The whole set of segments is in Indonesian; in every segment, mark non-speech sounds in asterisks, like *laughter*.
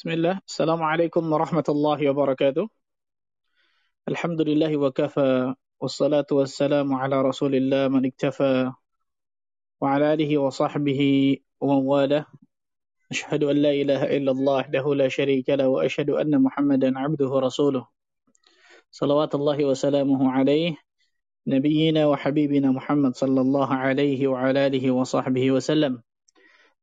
بسم الله. السلام عليكم ورحمة الله وبركاته. الحمد لله وكفى والصلاة والسلام على رسول الله من اكتفى وعلى آله وصحبه ومن والاه. أشهد أن لا إله إلا الله وحده لا شريك له وأشهد أن محمدا عبده ورسوله. صلوات الله وسلامه عليه نبينا وحبيبنا محمد صلى الله عليه وعلى آله وصحبه وسلم.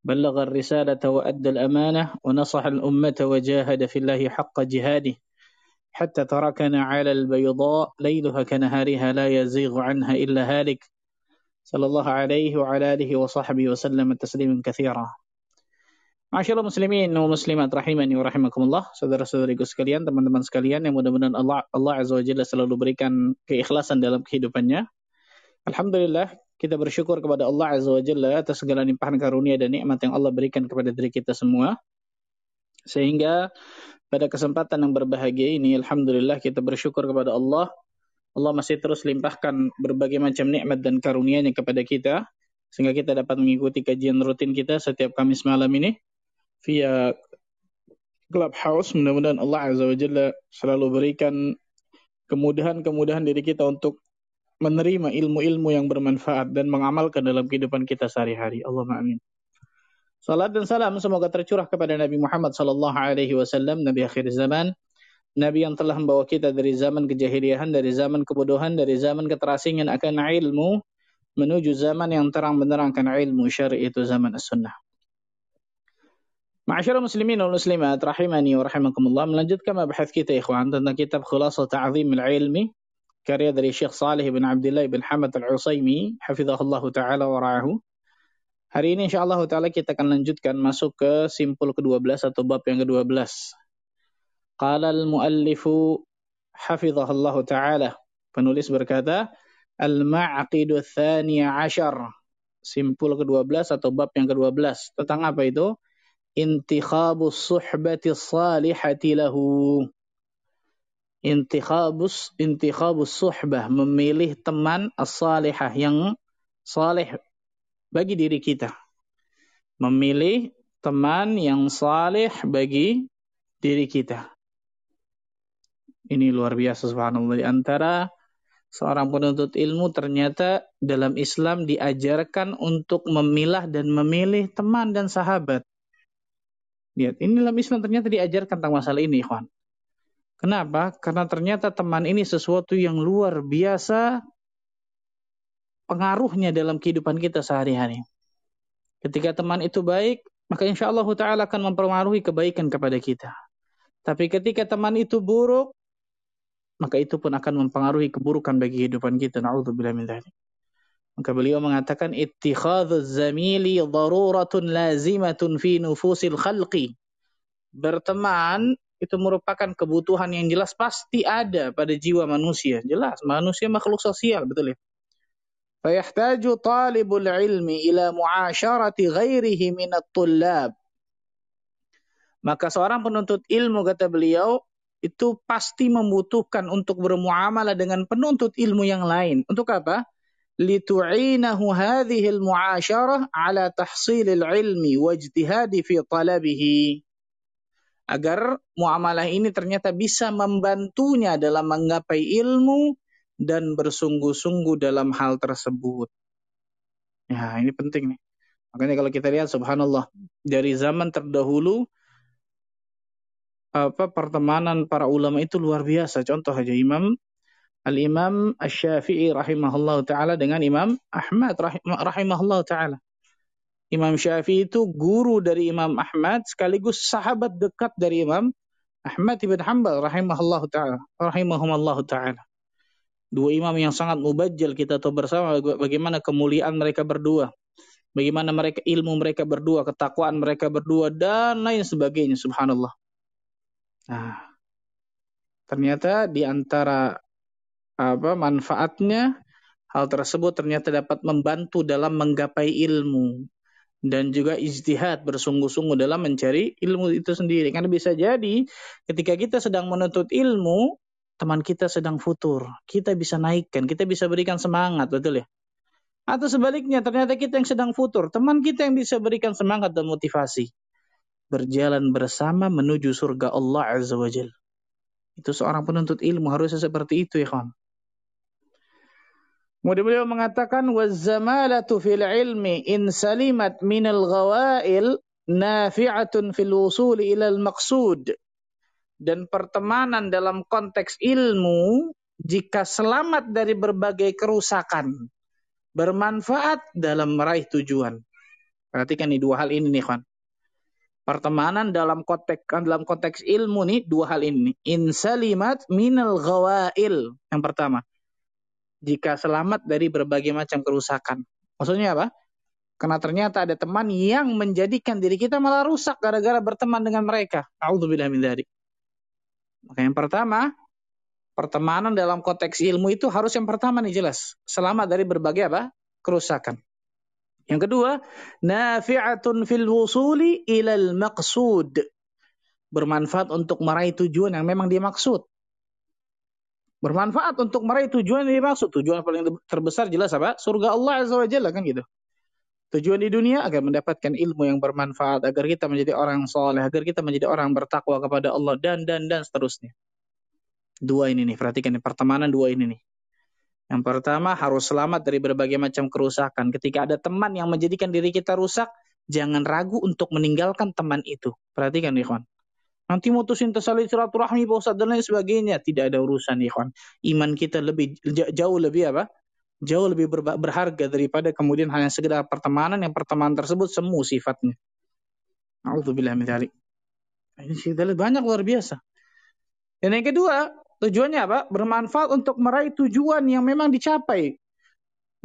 بلغ الرسالة وأدى الأمانة ونصح الأمة وجاهد في الله حق جهاده حتى تركنا على البيضاء ليلها كنهارها لا يزيغ عنها إلا هالك صلى الله عليه وعلى آله وصحبه وسلم تسليما كثيرا Masyaallah muslimin wa muslimat rahimani wa rahimakumullah, saudara-saudariku sekalian, teman-teman sekalian yang mudah-mudahan Allah Allah Azza wa Jalla selalu berikan keikhlasan dalam kehidupannya. Alhamdulillah, kita bersyukur kepada Allah Azza wa Jalla atas segala limpahan karunia dan nikmat yang Allah berikan kepada diri kita semua. Sehingga pada kesempatan yang berbahagia ini, Alhamdulillah kita bersyukur kepada Allah. Allah masih terus limpahkan berbagai macam nikmat dan karunia-Nya kepada kita. Sehingga kita dapat mengikuti kajian rutin kita setiap Kamis malam ini. Via Clubhouse. Mudah-mudahan Allah Azza wa Jalla selalu berikan kemudahan-kemudahan diri kita untuk menerima ilmu-ilmu yang bermanfaat dan mengamalkan dalam kehidupan kita sehari-hari. Allahumma amin. Salat dan salam semoga tercurah kepada Nabi Muhammad sallallahu alaihi wasallam, Nabi akhir zaman, Nabi yang telah membawa kita dari zaman kejahiliahan, dari zaman kebodohan, dari zaman keterasingan akan ilmu menuju zaman yang terang benderang akan ilmu syar'i itu zaman as-sunnah. Ma'asyiral muslimin wal muslimat rahimani wa rahimakumullah melanjutkan mabahas kita ikhwan tentang kitab Khulasah Ta'zim al-Ilmi karya dari Syekh Saleh bin Abdullah bin Hamad Al-Usaimi hafizahullah taala wa ra'ahu. Hari ini insyaallah taala kita akan lanjutkan masuk ke simpul ke-12 atau bab yang ke-12. Qala al-muallifu hafizahullah taala. Penulis berkata, Al-Ma'qidu Tsani Ashar. Simpul ke-12 atau bab yang ke-12. Tentang apa itu? Intikhabus suhbati salihati lahu intikhabus intikhabus suhbah memilih teman as-salihah yang saleh bagi diri kita. Memilih teman yang saleh bagi diri kita. Ini luar biasa subhanallah. Di antara seorang penuntut ilmu ternyata dalam Islam diajarkan untuk memilah dan memilih teman dan sahabat. Lihat ini dalam Islam ternyata diajarkan tentang masalah ini ikhwan Kenapa? Karena ternyata teman ini sesuatu yang luar biasa pengaruhnya dalam kehidupan kita sehari-hari. Ketika teman itu baik, maka insya Allah Ta'ala akan mempengaruhi kebaikan kepada kita. Tapi ketika teman itu buruk, maka itu pun akan mempengaruhi keburukan bagi kehidupan kita. Na'udzubillah min dhalik. Maka beliau mengatakan, Ittikhadhu zamili daruratun lazimatun fi nufusil khalqi. Berteman itu merupakan kebutuhan yang jelas pasti ada pada jiwa manusia. Jelas, manusia makhluk sosial, betul ya? Fayahtaju talibul ilmi ila muasyarati ghairihi minat tullab. Maka seorang penuntut ilmu, kata beliau, itu pasti membutuhkan untuk bermuamalah dengan penuntut ilmu yang lain. Untuk apa? Hadhihi al-mu'asyarah ala tahsilil ilmi wajtihadi fi talabihi agar muamalah ini ternyata bisa membantunya dalam menggapai ilmu dan bersungguh-sungguh dalam hal tersebut. Ya, ini penting nih. Makanya kalau kita lihat subhanallah dari zaman terdahulu apa pertemanan para ulama itu luar biasa. Contoh aja Imam Al-Imam Asy-Syafi'i rahimahullah taala dengan Imam Ahmad rahimahullah taala. Imam Syafi'i itu guru dari Imam Ahmad sekaligus sahabat dekat dari Imam Ahmad ibn Hanbal rahimahullah taala rahimahumullah taala. Dua imam yang sangat mubajjal kita tahu bersama bagaimana kemuliaan mereka berdua. Bagaimana mereka ilmu mereka berdua, ketakwaan mereka berdua dan lain sebagainya subhanallah. Nah, ternyata di antara apa manfaatnya hal tersebut ternyata dapat membantu dalam menggapai ilmu dan juga ijtihad bersungguh-sungguh dalam mencari ilmu itu sendiri. Karena bisa jadi ketika kita sedang menuntut ilmu, teman kita sedang futur. Kita bisa naikkan, kita bisa berikan semangat, betul ya? Atau sebaliknya, ternyata kita yang sedang futur, teman kita yang bisa berikan semangat dan motivasi. berjalan bersama menuju surga Allah Azza wa Jal. Itu seorang penuntut ilmu harusnya seperti itu ya kawan. Kemudian beliau mengatakan wazamalatu fil ilmi in salimat minal ghawail nafi'atun fil wusul ila al maqsud. Dan pertemanan dalam konteks ilmu jika selamat dari berbagai kerusakan bermanfaat dalam meraih tujuan. Perhatikan nih dua hal ini nih kawan. Pertemanan dalam konteks dalam konteks ilmu nih dua hal ini. Insalimat minal ghawail. Yang pertama, jika selamat dari berbagai macam kerusakan. Maksudnya apa? Karena ternyata ada teman yang menjadikan diri kita malah rusak gara-gara berteman dengan mereka. A'udzubillah min dzalik. Maka yang pertama, pertemanan dalam konteks ilmu itu harus yang pertama nih jelas. Selamat dari berbagai apa? Kerusakan. Yang kedua, nafi'atun fil wusuli ilal maqsud. Bermanfaat untuk meraih tujuan yang memang dimaksud. Bermanfaat untuk meraih tujuan yang dimaksud. Tujuan paling terbesar jelas apa? Surga Allah Azza wa Jalla kan gitu. Tujuan di dunia agar mendapatkan ilmu yang bermanfaat, agar kita menjadi orang soleh, agar kita menjadi orang bertakwa kepada Allah dan dan dan seterusnya. Dua ini nih, perhatikan nih, pertemanan dua ini nih. Yang pertama harus selamat dari berbagai macam kerusakan. Ketika ada teman yang menjadikan diri kita rusak, jangan ragu untuk meninggalkan teman itu. Perhatikan nih, kawan. Nanti mutusin tersalih silaturahmi, Pak Ustaz, dan lain sebagainya. Tidak ada urusan, nih, kawan. Iman kita lebih jauh lebih apa? Jauh lebih berharga daripada kemudian hanya sekedar pertemanan yang pertemanan tersebut semu sifatnya. Alhamdulillah min Ini banyak luar biasa. Dan yang kedua, Tujuannya apa? Bermanfaat untuk meraih tujuan yang memang dicapai.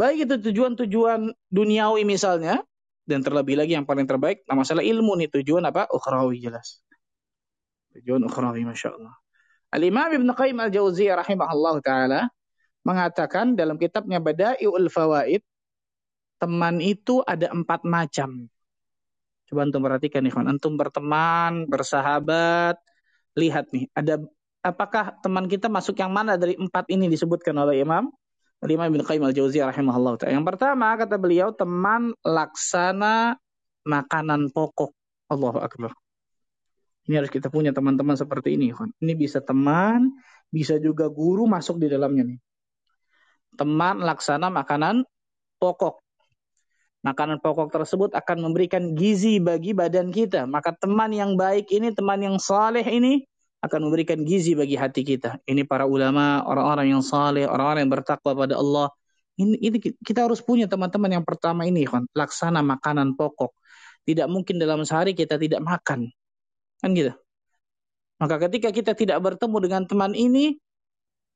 Baik itu tujuan-tujuan duniawi misalnya, dan terlebih lagi yang paling terbaik, nah masalah ilmu nih tujuan apa? Ukhrawi jelas. Tujuan ukhrawi, Masya Allah. Al-Imam Ibn Qayyim Al-Jawziyah rahimahullah ta'ala mengatakan dalam kitabnya Bada'i'ul Fawaid, teman itu ada empat macam. Coba antum perhatikan nih, antum berteman, bersahabat, lihat nih, ada apakah teman kita masuk yang mana dari empat ini disebutkan oleh Imam Imam Ibn Qayyim al-Jauziyah rahimahullah Yang pertama kata beliau teman laksana makanan pokok. Allahu akbar. Ini harus kita punya teman-teman seperti ini. Ini bisa teman, bisa juga guru masuk di dalamnya nih. Teman laksana makanan pokok. Makanan pokok tersebut akan memberikan gizi bagi badan kita. Maka teman yang baik ini, teman yang saleh ini akan memberikan gizi bagi hati kita. Ini para ulama, orang-orang yang saleh, orang-orang yang bertakwa pada Allah. Ini, ini kita harus punya teman-teman yang pertama ini, kan, laksana makanan pokok. Tidak mungkin dalam sehari kita tidak makan. Kan gitu. Maka ketika kita tidak bertemu dengan teman ini,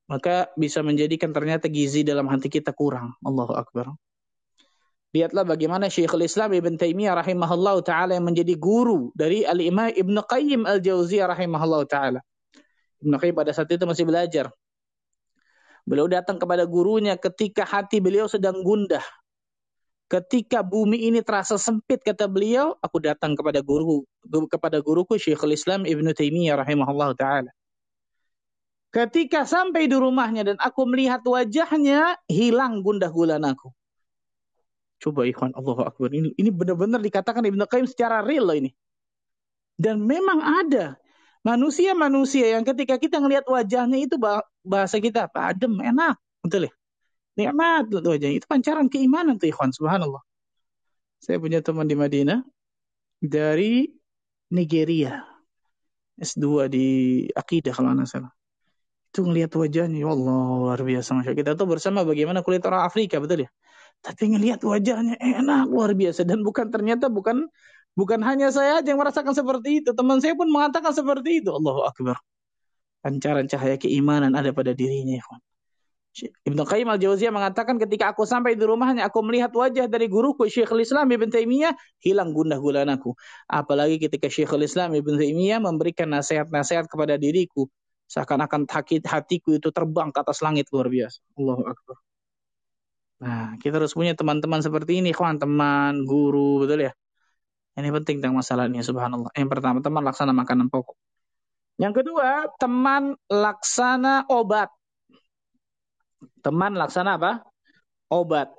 maka bisa menjadikan ternyata gizi dalam hati kita kurang. Allahu Akbar. Lihatlah bagaimana Syekhul Islam Ibn Taimiyah rahimahullah taala yang menjadi guru dari Al-Imam Ibn Qayyim Al-Jauziyah rahimahullah taala. Ibn Qayyim pada saat itu masih belajar. Beliau datang kepada gurunya ketika hati beliau sedang gundah. Ketika bumi ini terasa sempit kata beliau, aku datang kepada guru kepada guruku Syekhul Islam Ibn Taimiyah rahimahullah taala. Ketika sampai di rumahnya dan aku melihat wajahnya, hilang gundah gulanaku. Coba ikhwan Allahu Akbar. Ini ini benar-benar dikatakan Ibnu Qayyim secara real loh ini. Dan memang ada manusia-manusia yang ketika kita ngelihat wajahnya itu bahasa kita apa? Adem, enak. Betul ya? Nikmat wajahnya. Itu pancaran keimanan tuh ikhwan. Subhanallah. Saya punya teman di Madinah dari Nigeria. S2 di akidah kalau nggak salah. Itu ngelihat wajahnya, ya Allah luar biasa. Masya kita tuh bersama bagaimana kulit orang Afrika, betul ya? Tapi ngelihat wajahnya enak luar biasa dan bukan ternyata bukan bukan hanya saya aja yang merasakan seperti itu, teman saya pun mengatakan seperti itu. Allahu akbar. Pancaran cahaya keimanan ada pada dirinya, ikhwan. Ibnu Qayyim al-Jauziyah mengatakan ketika aku sampai di rumahnya aku melihat wajah dari guruku Syekhul Islam Ibn Taimiyah hilang gundah gulanaku. Apalagi ketika Syekhul Islam Ibn Taimiyah memberikan nasihat-nasihat kepada diriku seakan-akan hatiku itu terbang ke atas langit luar biasa. Allahu akbar. Nah, kita harus punya teman-teman seperti ini, kawan, teman, guru, betul ya? Ini penting tentang masalah ini, subhanallah. Yang pertama, teman laksana makanan pokok. Yang kedua, teman laksana obat. Teman laksana apa? Obat.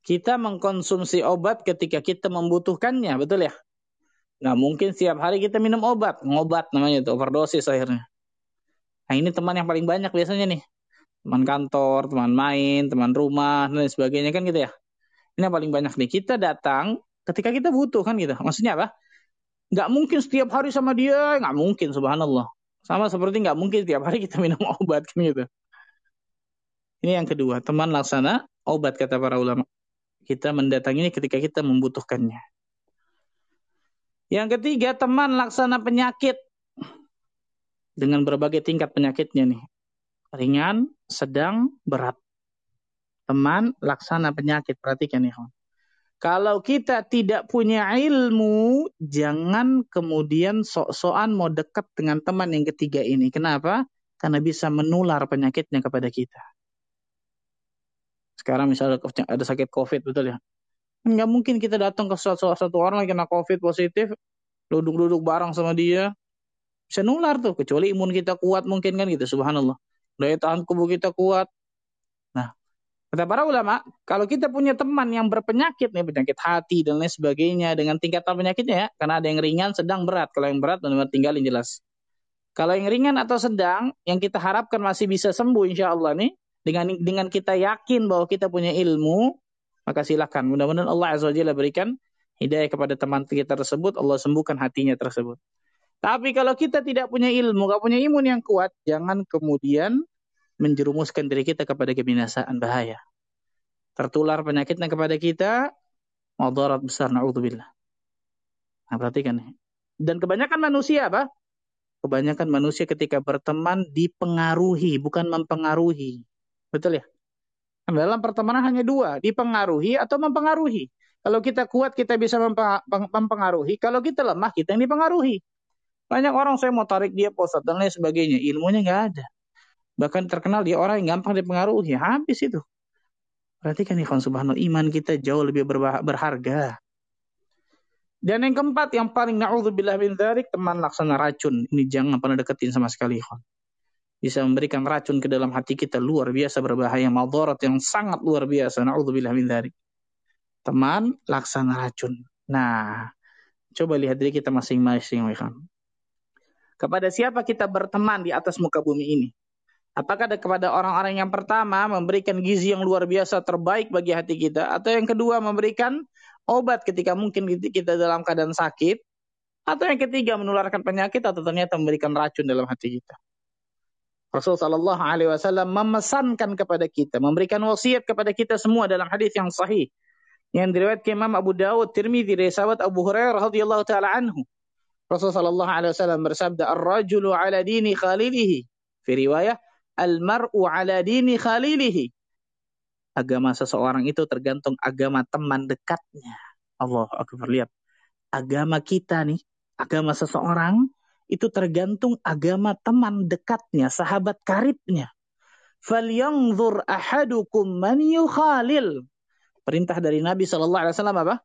Kita mengkonsumsi obat ketika kita membutuhkannya, betul ya? Nggak mungkin setiap hari kita minum obat. Ngobat namanya itu, overdosis akhirnya. Nah ini teman yang paling banyak biasanya nih. Teman kantor, teman main, teman rumah, dan sebagainya kan gitu ya. Ini yang paling banyak nih. Kita datang ketika kita butuh kan gitu. Maksudnya apa? Nggak mungkin setiap hari sama dia, nggak mungkin subhanallah. Sama seperti nggak mungkin setiap hari kita minum *laughs* obat kan gitu. Ini yang kedua, teman laksana obat kata para ulama. Kita mendatanginya ketika kita membutuhkannya. Yang ketiga, teman laksana penyakit. Dengan berbagai tingkat penyakitnya nih. Ringan, sedang, berat. Teman laksana penyakit. Perhatikan nih. Kalau kita tidak punya ilmu, jangan kemudian sok-sokan mau dekat dengan teman yang ketiga ini. Kenapa? Karena bisa menular penyakitnya kepada kita. Sekarang misalnya ada sakit COVID, betul ya? Nggak mungkin kita datang ke suatu, satu orang yang kena COVID positif, duduk-duduk bareng sama dia, bisa nular tuh. Kecuali imun kita kuat mungkin kan gitu, subhanallah. Daya tahan tubuh kita kuat. Nah, kata para ulama, kalau kita punya teman yang berpenyakit nih, penyakit hati dan lain sebagainya, dengan tingkatan penyakitnya ya, karena ada yang ringan, sedang, berat. Kalau yang berat, benar-benar tinggalin jelas. Kalau yang ringan atau sedang, yang kita harapkan masih bisa sembuh insya Allah nih, dengan dengan kita yakin bahwa kita punya ilmu, maka silakan. Mudah-mudahan Allah Azza wa Jalla berikan hidayah kepada teman kita tersebut, Allah sembuhkan hatinya tersebut. Tapi kalau kita tidak punya ilmu, gak punya imun yang kuat, jangan kemudian menjerumuskan diri kita kepada kebinasaan bahaya. Tertular penyakitnya kepada kita, madarat besar, na'udzubillah. Nah, perhatikan. Dan kebanyakan manusia apa? Kebanyakan manusia ketika berteman dipengaruhi, bukan mempengaruhi. Betul ya? Dalam pertemanan hanya dua, dipengaruhi atau mempengaruhi. Kalau kita kuat, kita bisa mempengaruhi. Kalau kita lemah, kita yang dipengaruhi. Banyak orang saya mau tarik dia posat dan lain sebagainya. Ilmunya nggak ada. Bahkan terkenal dia orang yang gampang dipengaruhi. Habis itu. Perhatikan ikhwan subhanallah. Iman kita jauh lebih berharga. Dan yang keempat, yang paling na'udzubillah min dharik, teman laksana racun. Ini jangan pernah deketin sama sekali ikhwan bisa memberikan racun ke dalam hati kita luar biasa berbahaya madarat yang sangat luar biasa. Naudzubillah min dzalik teman laksana racun. Nah coba lihat diri kita masing-masing kepada siapa kita berteman di atas muka bumi ini? Apakah ada kepada orang-orang yang pertama memberikan gizi yang luar biasa terbaik bagi hati kita atau yang kedua memberikan obat ketika mungkin kita dalam keadaan sakit atau yang ketiga menularkan penyakit atau ternyata memberikan racun dalam hati kita Rasul Shallallahu Alaihi Wasallam memesankan kepada kita, memberikan wasiat kepada kita semua dalam hadis yang sahih yang diriwayatkan Imam Abu Dawud, Tirmidzi dari sahabat Abu Hurairah radhiyallahu taala anhu. Rasul Shallallahu Alaihi Wasallam bersabda, "Ar-rajulu ala dini khalilihi." Fi riwayah, "Al-mar'u ala dini khalilihi." Agama seseorang itu tergantung agama teman dekatnya. Allah akbar lihat. Agama kita nih, agama seseorang itu tergantung agama teman dekatnya, sahabat karibnya. Falyanzur ahadukum man yukhalil. Perintah dari Nabi Shallallahu Alaihi Wasallam apa?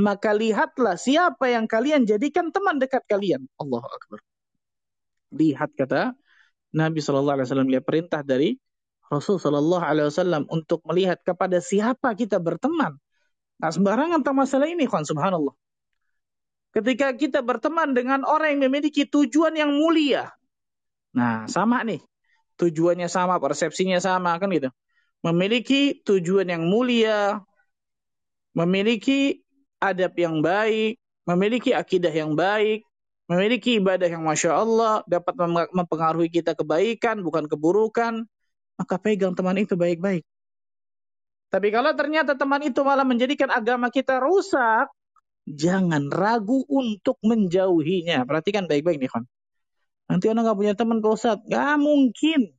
Maka lihatlah siapa yang kalian jadikan teman dekat kalian. Allah Akbar. Lihat kata Nabi Shallallahu Alaihi Wasallam lihat perintah dari Rasul Shallallahu Alaihi Wasallam untuk melihat kepada siapa kita berteman. Nah sembarangan tentang masalah ini, kan subhanallah. Ketika kita berteman dengan orang yang memiliki tujuan yang mulia. Nah, sama nih. Tujuannya sama, persepsinya sama, kan gitu. Memiliki tujuan yang mulia, memiliki adab yang baik, memiliki akidah yang baik, memiliki ibadah yang Masya Allah, dapat mempengaruhi kita kebaikan, bukan keburukan, maka pegang teman itu baik-baik. Tapi kalau ternyata teman itu malah menjadikan agama kita rusak, Jangan ragu untuk menjauhinya. Perhatikan baik-baik nih, kan. Nanti orang nggak punya teman Pak Ustaz. Gak mungkin.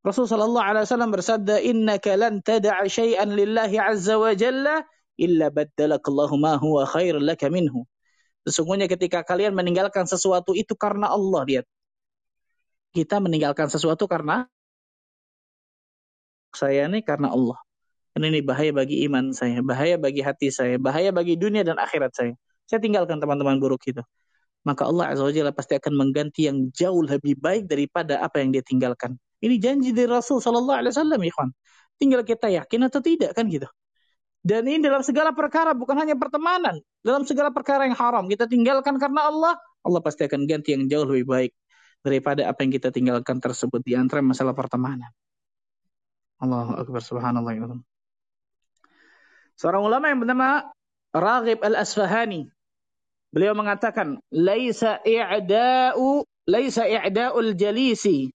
Rasulullah sallallahu alaihi wasallam bersabda, "Innaka lan tad'a syai'an lillahi azza wa jalla illa baddalakallahu ma huwa khair laka minhu." Sesungguhnya ketika kalian meninggalkan sesuatu itu karena Allah, lihat. Kita meninggalkan sesuatu karena saya ini karena Allah. Karena ini bahaya bagi iman saya, bahaya bagi hati saya, bahaya bagi dunia dan akhirat saya. Saya tinggalkan teman-teman buruk itu. Maka Allah Azza wa Jalla pasti akan mengganti yang jauh lebih baik daripada apa yang dia tinggalkan. Ini janji dari Rasul Sallallahu Alaihi Wasallam, ikhwan. Tinggal kita yakin atau tidak kan gitu. Dan ini dalam segala perkara, bukan hanya pertemanan. Dalam segala perkara yang haram, kita tinggalkan karena Allah, Allah pasti akan ganti yang jauh lebih baik daripada apa yang kita tinggalkan tersebut di antara masalah pertemanan. Allahu Akbar, subhanallah. Seorang ulama yang bernama Raghib Al-Asfahani, beliau mengatakan, "Laisa i'da'u laisa i'da'ul jalisi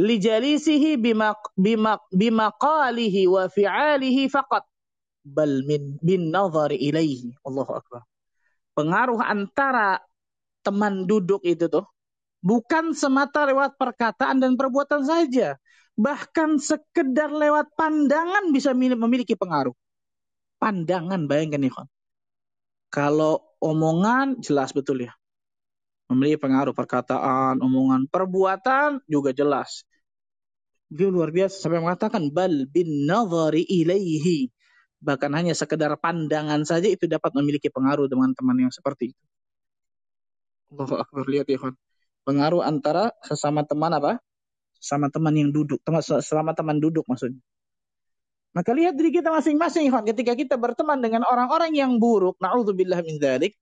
li jalisihi bima bima bimaqalihi wa fi'alihi faqat bal min bin nazari ilaihi. Allahu akbar. Pengaruh antara teman duduk itu tuh bukan semata lewat perkataan dan perbuatan saja, bahkan sekedar lewat pandangan bisa memiliki pengaruh. Pandangan bayangkan nih, Kalau omongan jelas betul ya. Memiliki pengaruh perkataan, omongan, perbuatan juga jelas. Dia luar biasa sampai mengatakan bal bin nazari ilaihi. Bahkan hanya sekedar pandangan saja itu dapat memiliki pengaruh dengan teman yang seperti itu. Allahu Akbar lihat ya kan. Pengaruh antara sesama teman apa? Sesama teman yang duduk, teman selama teman duduk maksudnya. Maka lihat diri kita masing-masing Ikhwan. Ketika kita berteman dengan orang-orang yang buruk. Na'udzubillah min dzalik.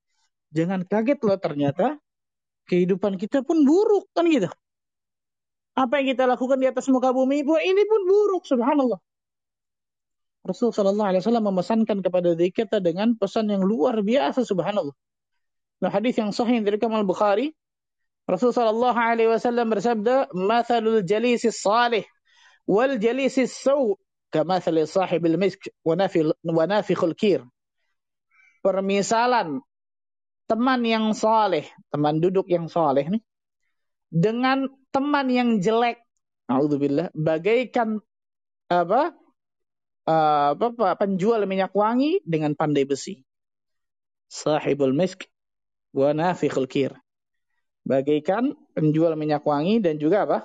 Jangan kaget loh ternyata. Kehidupan kita pun buruk. Kan gitu. Apa yang kita lakukan di atas muka bumi pun ini pun buruk. Subhanallah. Rasul Shallallahu Alaihi Wasallam memesankan kepada diri kita dengan pesan yang luar biasa. Subhanallah. Nah hadis yang sahih dari Kamal Bukhari. Rasul Shallallahu Alaihi Wasallam bersabda, "Mathalul jalisis salih wal jalisis saw kamathali sahibil misk wa nafikhul. Permisalan teman yang saleh, teman duduk yang saleh nih, dengan teman yang jelek, Alhamdulillah, bagaikan apa, uh, apa penjual minyak wangi dengan pandai besi. Sahibul misk wa nafikhul kir. Bagaikan penjual minyak wangi dan juga apa?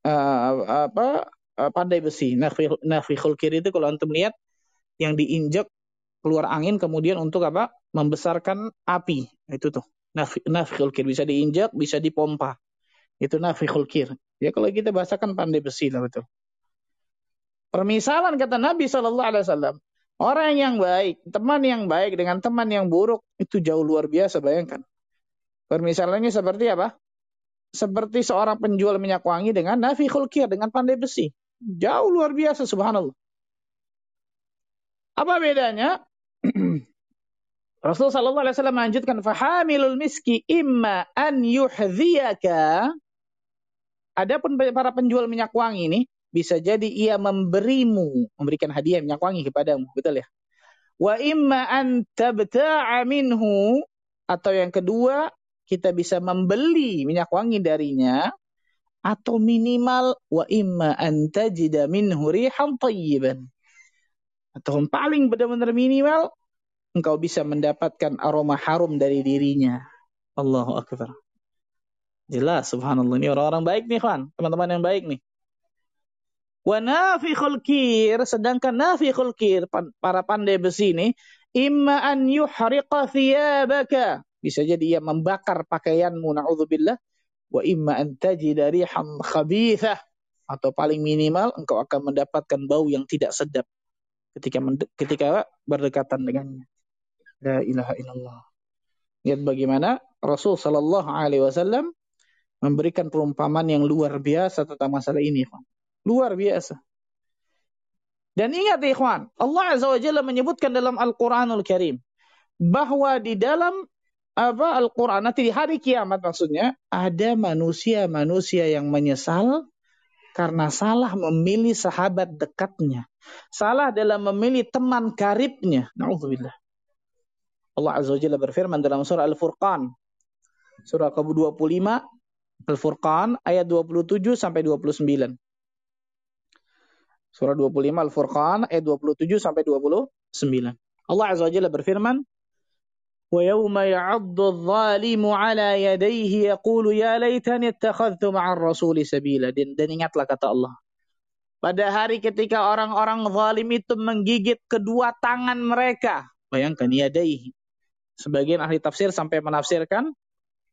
Uh, apa uh, pandai besi. Nafikhul kiri itu kalau antum lihat yang diinjak keluar angin kemudian untuk apa? Membesarkan api. Itu tuh. Nafikhul kir bisa diinjak, bisa dipompa. Itu nafikhul kir. Ya kalau kita bahasakan pandai besi lah betul. Permisalan kata Nabi Shallallahu Alaihi Wasallam, orang yang baik, teman yang baik dengan teman yang buruk itu jauh luar biasa. Bayangkan. Permisalannya seperti apa? Seperti seorang penjual minyak wangi dengan nafi khulkir, dengan pandai besi. Jauh luar biasa subhanallah. Apa bedanya? *clears throat* Rasul sallallahu alaihi wasallam melanjutkan fahamilul miski imma an yuhdhiyaka Adapun para penjual minyak wangi ini bisa jadi ia memberimu, memberikan hadiah minyak wangi kepadamu, betul ya? Wa imma an tabta'a minhu atau yang kedua kita bisa membeli minyak wangi darinya atau minimal wa imma an tajida minhu rihan tayyiban. Atau yang paling benar-benar minimal engkau bisa mendapatkan aroma harum dari dirinya. Allahu akbar. Jelas subhanallah ini orang-orang baik nih kawan, teman-teman yang baik nih. Wa nafikhul kir, sedangkan nafikhul kir, para pandai besi ini, imma an yuhriqa thiyabaka. Bisa jadi ia membakar pakaianmu, na'udzubillah wa imma an tajida rihan khabithah atau paling minimal engkau akan mendapatkan bau yang tidak sedap ketika ketika berdekatan dengannya. La ilaha illallah. Lihat bagaimana Rasul sallallahu alaihi wasallam memberikan perumpamaan yang luar biasa tentang masalah ini, ikhwan. Luar biasa. Dan ingat ikhwan, Allah Azza wa Jalla menyebutkan dalam Al-Qur'anul Karim bahwa di dalam apa Al-Quran nanti di hari kiamat maksudnya ada manusia-manusia yang menyesal karena salah memilih sahabat dekatnya. Salah dalam memilih teman karibnya. Na'udzubillah. Allah Azza wa Jalla berfirman dalam surah Al-Furqan. Surah ke-25 Al-Furqan ayat 27 sampai 29. Surah 25 Al-Furqan ayat 27 sampai 29. Allah Azza wa Jalla berfirman, ويوم يعض الظالم على يديه يقول يا ليتني اتخذت مع الرسول سبيلا dan, dan ingatlah kata Allah pada hari ketika orang-orang zalim itu menggigit kedua tangan mereka bayangkan yadaihi sebagian ahli tafsir sampai menafsirkan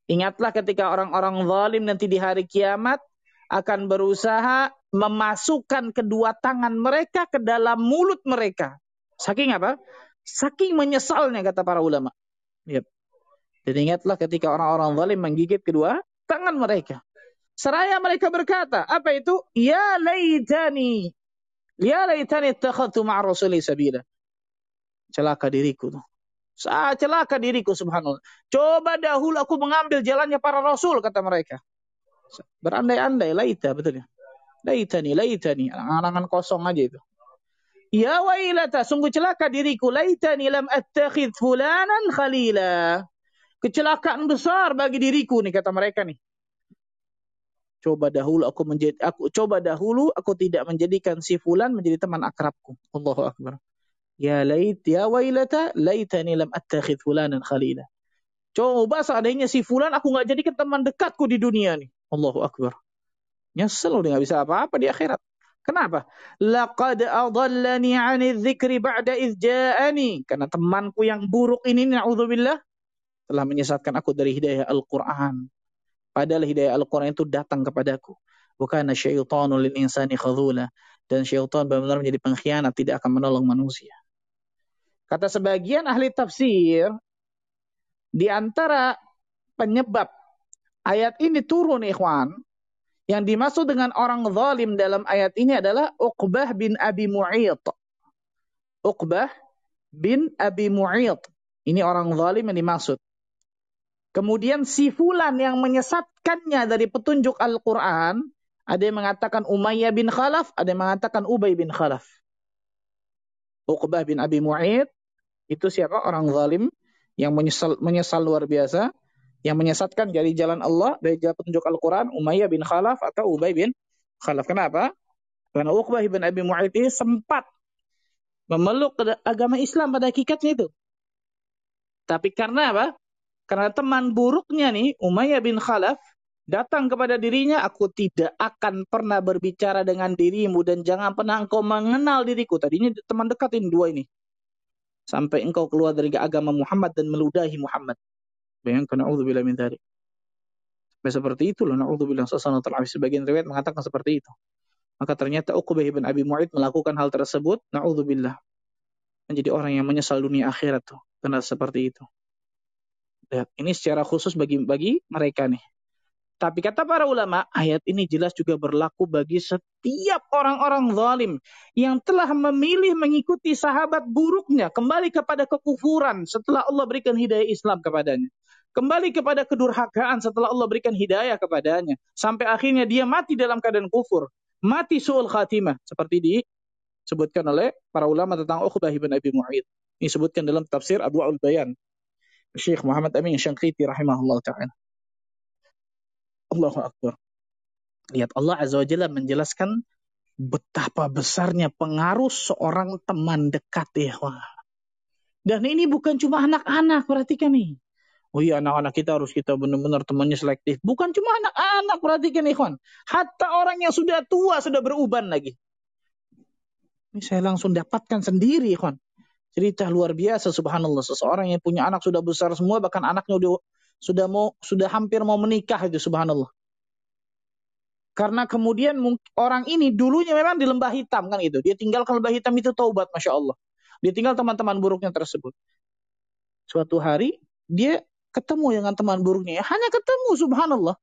ingatlah ketika orang-orang zalim nanti di hari kiamat akan berusaha memasukkan kedua tangan mereka ke dalam mulut mereka Saking apa? Saking menyesalnya kata para ulama. Yep. Dan ingatlah ketika orang-orang zalim menggigit kedua tangan mereka. Seraya mereka berkata, apa itu? Ya laitani. Ya laitani takhatu ma'a rasuli sabila. Celaka diriku tuh. Saat celaka diriku subhanallah. Coba dahulu aku mengambil jalannya para rasul kata mereka. Berandai-andai laita betul ya. Laitani, laitani. Angan-angan kosong aja itu. Ya wailata, sungguh celaka diriku. Laitani lam attakhid fulanan khalila. Kecelakaan besar bagi diriku nih kata mereka nih. Coba dahulu aku menjadi aku coba dahulu aku tidak menjadikan si fulan menjadi teman akrabku. Allahu akbar. Ya lait ya wailata laitani lam attakhid fulanan khalila. Coba seandainya si fulan aku nggak jadikan teman dekatku di dunia nih. Allahu akbar. Nyesel udah nggak bisa apa-apa di akhirat. Kenapa? Laqad adallani 'ani dzikri ba'da idz ja'ani. Karena temanku yang buruk ini naudzubillah telah menyesatkan aku dari hidayah Al-Qur'an. Padahal hidayah Al-Qur'an itu datang kepadaku. Bukan syaitanu lil insani khadhula. Dan syaitan benar-benar menjadi pengkhianat, tidak akan menolong manusia. Kata sebagian ahli tafsir, di antara penyebab ayat ini turun ikhwan, yang dimaksud dengan orang zalim dalam ayat ini adalah Uqbah bin Abi Mu'id. Uqbah bin Abi Mu'id. Ini orang zalim yang dimaksud. Kemudian si fulan yang menyesatkannya dari petunjuk Al-Quran, ada yang mengatakan Umayyah bin Khalaf, ada yang mengatakan Ubay bin Khalaf. Uqbah bin Abi Mu'id, itu siapa? Orang zalim yang menyesal, menyesal luar biasa yang menyesatkan dari jalan Allah dari jalan petunjuk Al-Quran Umayyah bin Khalaf atau Ubay bin Khalaf. Kenapa? Karena Uqbah bin Abi Mu'ayyid ini sempat memeluk agama Islam pada hakikatnya itu. Tapi karena apa? Karena teman buruknya nih Umayyah bin Khalaf datang kepada dirinya, aku tidak akan pernah berbicara dengan dirimu dan jangan pernah engkau mengenal diriku. Tadinya teman dekat ini dua ini. Sampai engkau keluar dari agama Muhammad dan meludahi Muhammad. Bayangkan na'udzubillah min dzalik. Sampai seperti itu loh na'udzubillah sallallahu alaihi sebagian riwayat mengatakan seperti itu. Maka ternyata Uqbah bin Abi Mu'aid melakukan hal tersebut na'udzubillah. Menjadi orang yang menyesal dunia akhirat tuh karena seperti itu. Lihat, ini secara khusus bagi bagi mereka nih. Tapi kata para ulama, ayat ini jelas juga berlaku bagi setiap orang-orang zalim yang telah memilih mengikuti sahabat buruknya kembali kepada kekufuran setelah Allah berikan hidayah Islam kepadanya. Kembali kepada kedurhakaan setelah Allah berikan hidayah kepadanya. Sampai akhirnya dia mati dalam keadaan kufur. Mati su'ul khatimah. Seperti disebutkan oleh para ulama tentang Uqbah bin Abi Mu'aid. Ini disebutkan dalam tafsir Abu Al-Bayan. Syekh Muhammad Amin Syangkiti rahimahullah ta'ala. Allahu Akbar. Lihat Allah Azza wa Jalla menjelaskan betapa besarnya pengaruh seorang teman dekat ya. Dan ini bukan cuma anak-anak, perhatikan nih. Oh iya anak-anak kita harus kita benar-benar temannya selektif. Bukan cuma anak-anak, perhatikan ikhwan. Hatta orang yang sudah tua sudah beruban lagi. Ini saya langsung dapatkan sendiri ikhwan. Cerita luar biasa subhanallah. Seseorang yang punya anak sudah besar semua bahkan anaknya udah sudah mau sudah hampir mau menikah itu subhanallah. Karena kemudian orang ini dulunya memang di lembah hitam kan itu. Dia tinggal ke lembah hitam itu taubat masya Allah. Dia tinggal teman-teman buruknya tersebut. Suatu hari dia ketemu dengan teman buruknya. Hanya ketemu subhanallah.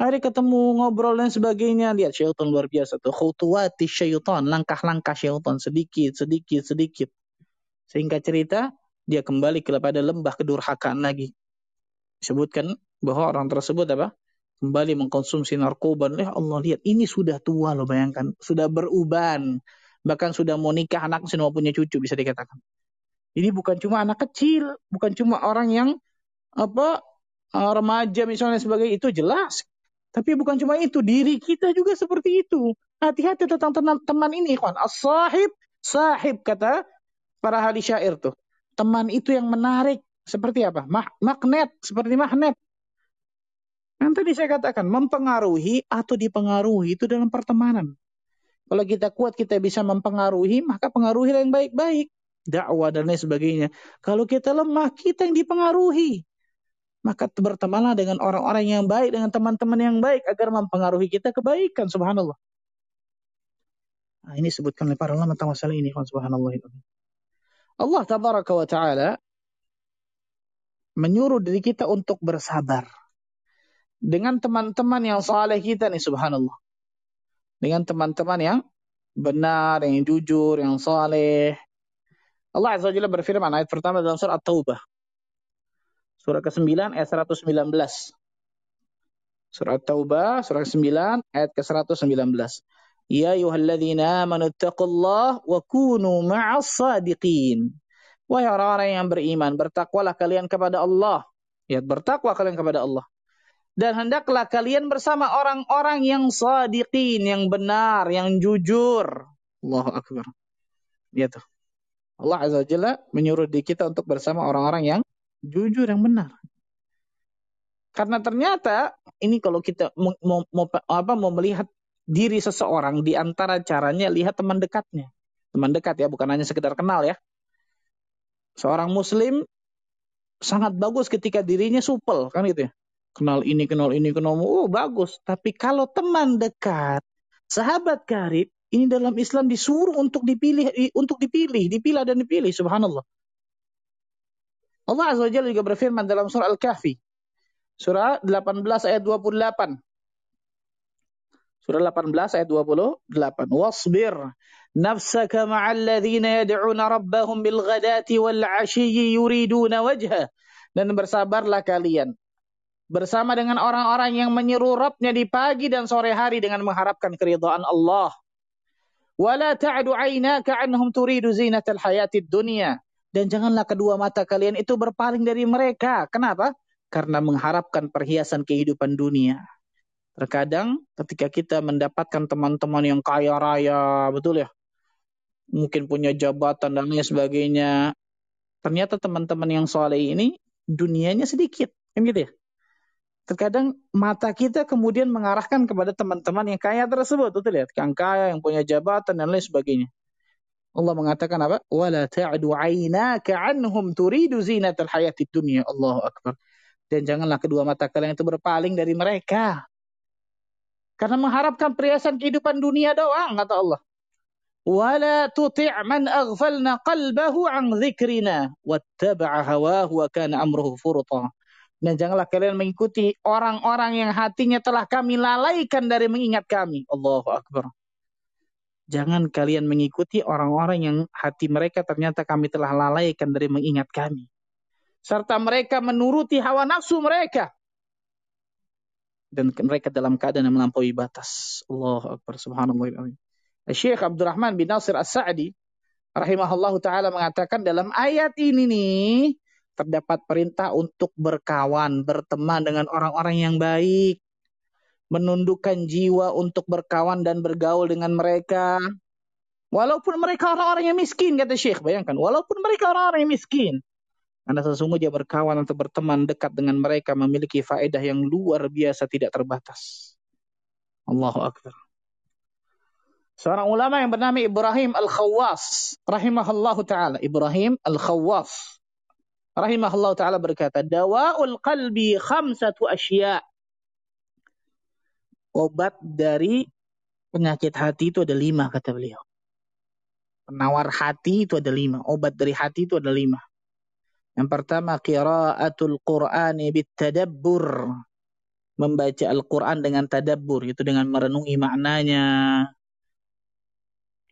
Hari ketemu ngobrol dan sebagainya. Lihat syaitan luar biasa tuh. Khutuwati syaitan. Langkah-langkah syaitan. Sedikit, sedikit, sedikit. Sehingga cerita, dia kembali kepada lembah kedurhakaan lagi disebutkan bahwa orang tersebut apa? Kembali mengkonsumsi narkoba. Ya Allah lihat ini sudah tua loh bayangkan. Sudah beruban. Bahkan sudah mau nikah anak sudah punya cucu bisa dikatakan. Ini bukan cuma anak kecil. Bukan cuma orang yang apa eh, remaja misalnya sebagai itu jelas. Tapi bukan cuma itu. Diri kita juga seperti itu. Hati-hati tentang teman, teman ini. As-sahib. Sahib kata para hadis syair tuh. Teman itu yang menarik seperti apa? magnet, seperti magnet. Yang tadi saya katakan, mempengaruhi atau dipengaruhi itu dalam pertemanan. Kalau kita kuat, kita bisa mempengaruhi, maka pengaruhi yang baik-baik. Dakwah dan lain sebagainya. Kalau kita lemah, kita yang dipengaruhi. Maka bertemanlah dengan orang-orang yang baik, dengan teman-teman yang baik, agar mempengaruhi kita kebaikan, subhanallah. Nah, ini sebutkan oleh para ulama tentang masalah ini, subhanallah. Allah tabaraka wa taala menyuruh diri kita untuk bersabar dengan teman-teman yang saleh kita nih subhanallah. Dengan teman-teman yang benar, yang jujur, yang saleh. Allah Azza wa Jalla berfirman ayat pertama dalam surah At-Taubah. Surah ke-9 ayat 119. Surah At-Taubah surah ke-9 ayat ke-119. Ya ayyuhalladzina amanu taqullaha wa kunu ma'as sadiqin. Wahai orang-orang yang beriman, bertakwalah kalian kepada Allah. Ya, bertakwa kalian kepada Allah. Dan hendaklah kalian bersama orang-orang yang sadiqin, yang benar, yang jujur. Allahu Akbar. Ya tuh. Allah Azza wa Jalla menyuruh di kita untuk bersama orang-orang yang jujur, yang benar. Karena ternyata ini kalau kita mau, mau, mau, apa, mau melihat diri seseorang di antara caranya lihat teman dekatnya. Teman dekat ya, bukan hanya sekedar kenal ya. Seorang muslim sangat bagus ketika dirinya supel, kan gitu ya. Kenal ini, kenal ini, kenal oh bagus. Tapi kalau teman dekat, sahabat karib, ini dalam Islam disuruh untuk dipilih, untuk dipilih, dipilah dan dipilih, subhanallah. Allah Azza wa Jalla juga berfirman dalam surah Al-Kahfi. Surah 18 ayat 28. Surah 18 ayat 28. Wasbir nafsaka ma'al ladzina yad'una rabbahum bil ghadati wal yuriduna wajha dan bersabarlah kalian bersama dengan orang-orang yang menyeru Rabbnya di pagi dan sore hari dengan mengharapkan keridhaan Allah. Wala ta'du 'ainaka 'anhum turidu zinatal hayatid dunya. Dan janganlah kedua mata kalian itu berpaling dari mereka. Kenapa? Karena mengharapkan perhiasan kehidupan dunia. Terkadang ketika kita mendapatkan teman-teman yang kaya raya, betul ya? Mungkin punya jabatan dan lain sebagainya. Ternyata teman-teman yang soleh ini dunianya sedikit. Kan gitu ya? Terkadang mata kita kemudian mengarahkan kepada teman-teman yang kaya tersebut. Betul ya? Yang kaya, yang punya jabatan dan lain sebagainya. Allah mengatakan apa? Wala ta'du 'ainaka 'anhum turidu zinatal hayatid dunya. Allahu akbar. Dan janganlah kedua mata kalian itu berpaling dari mereka. Karena mengharapkan perhiasan kehidupan dunia doang, kata Allah. Wala tuti' man aghfalna qalbahu an dzikrina wattaba'a hawahu wa kana amruhu furta. Dan janganlah kalian mengikuti orang-orang yang hatinya telah kami lalaikan dari mengingat kami. Allahu Akbar. Jangan kalian mengikuti orang-orang yang hati mereka ternyata kami telah lalaikan dari mengingat kami. Serta mereka menuruti hawa nafsu mereka dan mereka dalam keadaan yang melampaui batas. Allah Akbar subhanallah. Syekh Abdurrahman bin Nasir As-Sa'di rahimahullahu taala mengatakan dalam ayat ini nih terdapat perintah untuk berkawan, berteman dengan orang-orang yang baik, menundukkan jiwa untuk berkawan dan bergaul dengan mereka. Walaupun mereka orang-orang yang miskin, kata Syekh. Bayangkan, walaupun mereka orang-orang yang miskin. Karena sesungguhnya berkawan atau berteman dekat dengan mereka memiliki faedah yang luar biasa tidak terbatas. Allahu Akbar. Seorang ulama yang bernama Ibrahim Al-Khawwas. Rahimahullahu ta'ala. Ibrahim Al-Khawwas. Rahimahullahu ta'ala berkata, Dawa'ul qalbi khamsatu asya. Obat dari penyakit hati itu ada lima, kata beliau. Penawar hati itu ada lima. Obat dari hati itu ada lima. Yang pertama qiraatul Qur'ani bitadabbur. Membaca Al-Qur'an dengan tadabbur, itu dengan merenungi maknanya.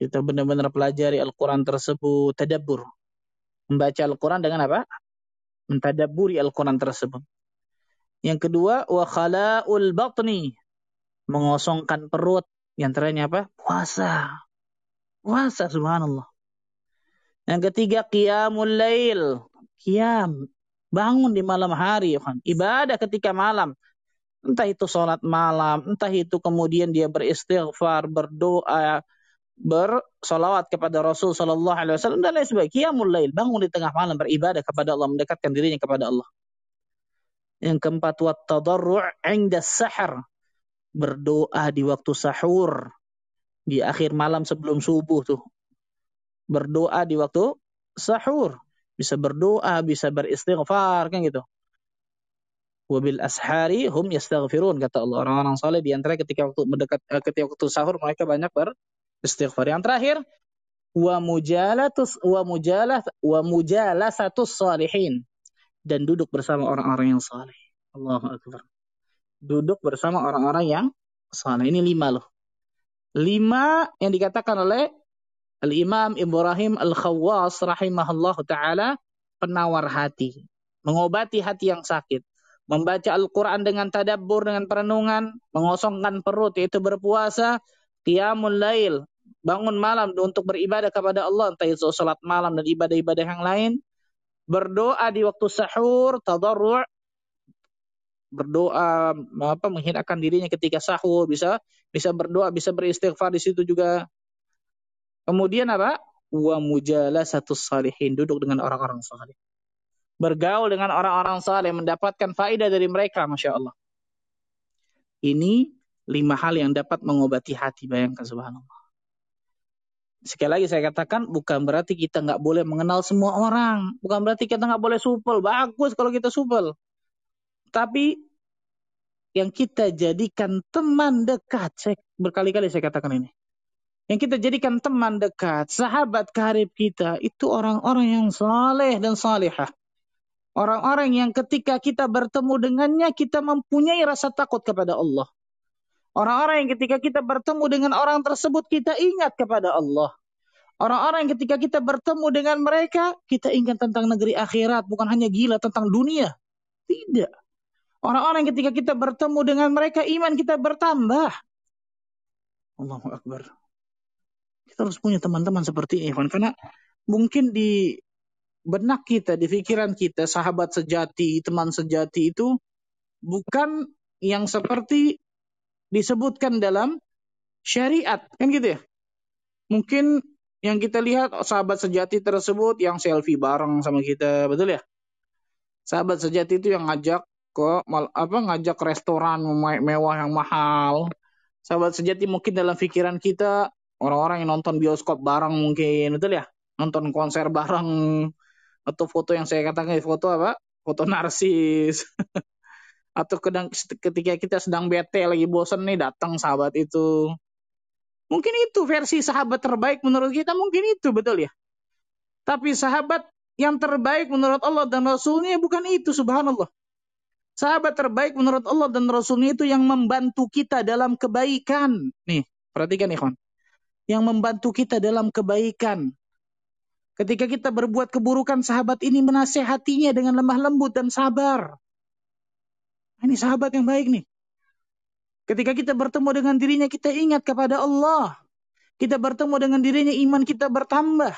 Kita benar-benar pelajari Al-Qur'an tersebut, tadabbur. Membaca Al-Qur'an dengan apa? Mentadabburi Al-Qur'an tersebut. Yang kedua, wa khala'ul batni. Mengosongkan perut. Yang terakhir apa? Puasa. Puasa subhanallah. Yang ketiga qiyamul lail, Kiam. Bangun di malam hari. Ya kan? Ibadah ketika malam. Entah itu sholat malam. Entah itu kemudian dia beristighfar, berdoa, bersolawat kepada Rasul Sallallahu Alaihi Wasallam dan lain sebagainya. Lail, bangun di tengah malam beribadah kepada Allah, mendekatkan dirinya kepada Allah. Yang keempat, wat tadarru' inda sahar, berdoa di waktu sahur, di akhir malam sebelum subuh tuh. Berdoa di waktu sahur bisa berdoa, bisa beristighfar kan gitu. Wabil ashari hum yastaghfirun kata Allah orang-orang saleh di antara ketika waktu mendekat eh, ketika waktu sahur mereka banyak beristighfar. Yang terakhir wa mujalatus wa mujalah wa mujalasatus salihin dan duduk bersama orang-orang yang saleh. Allahu akbar. Duduk bersama orang-orang yang saleh. Ini lima loh. Lima yang dikatakan oleh Al-Imam Ibrahim Al-Khawwas rahimahullah taala penawar hati, mengobati hati yang sakit. Membaca Al-Quran dengan tadabbur, dengan perenungan, mengosongkan perut, yaitu berpuasa, qiyamul lail, bangun malam untuk beribadah kepada Allah, entah itu salat malam dan ibadah-ibadah yang lain, berdoa di waktu sahur, tadarru' berdoa apa menghinakan dirinya ketika sahur bisa bisa berdoa bisa beristighfar di situ juga. Kemudian apa? Wa satu salihin duduk dengan orang-orang saleh. Bergaul dengan orang-orang saleh mendapatkan faedah dari mereka masya Allah. Ini lima hal yang dapat mengobati hati bayangkan subhanallah. Sekali lagi saya katakan bukan berarti kita nggak boleh mengenal semua orang, bukan berarti kita nggak boleh supel. Bagus kalau kita supel. Tapi yang kita jadikan teman dekat, saya berkali-kali saya katakan ini. Yang kita jadikan teman dekat, sahabat karib kita, itu orang-orang yang saleh dan salihah. Orang-orang yang ketika kita bertemu dengannya, kita mempunyai rasa takut kepada Allah. Orang-orang yang ketika kita bertemu dengan orang tersebut kita ingat kepada Allah. Orang-orang yang ketika kita bertemu dengan mereka kita ingat tentang negeri akhirat, bukan hanya gila tentang dunia. Tidak. Orang-orang ketika kita bertemu dengan mereka iman kita bertambah. Allahu Akbar. Kita harus punya teman-teman seperti ini, karena mungkin di benak kita, di pikiran kita, sahabat sejati, teman sejati itu bukan yang seperti disebutkan dalam syariat. Kan gitu ya? Mungkin yang kita lihat sahabat sejati tersebut yang selfie bareng sama kita, betul ya? Sahabat sejati itu yang ngajak ke apa ngajak restoran mewah yang mahal. Sahabat sejati mungkin dalam pikiran kita orang-orang yang nonton bioskop bareng mungkin, betul ya? Nonton konser *laughs* bareng atau foto yang saya katakan foto apa? Foto narsis. *laughs* atau kedang, ketika kita sedang bete lagi bosan nih datang sahabat itu mungkin itu versi sahabat terbaik menurut kita mungkin itu betul ya tapi sahabat yang terbaik menurut Allah dan Rasulnya bukan itu subhanallah sahabat terbaik menurut Allah dan Rasulnya itu yang membantu kita dalam kebaikan nih perhatikan ikhwan yang membantu kita dalam kebaikan Ketika kita berbuat keburukan, sahabat ini menasehatinya dengan lemah lembut dan sabar. Ini sahabat yang baik nih. Ketika kita bertemu dengan dirinya, kita ingat kepada Allah. Kita bertemu dengan dirinya, iman kita bertambah.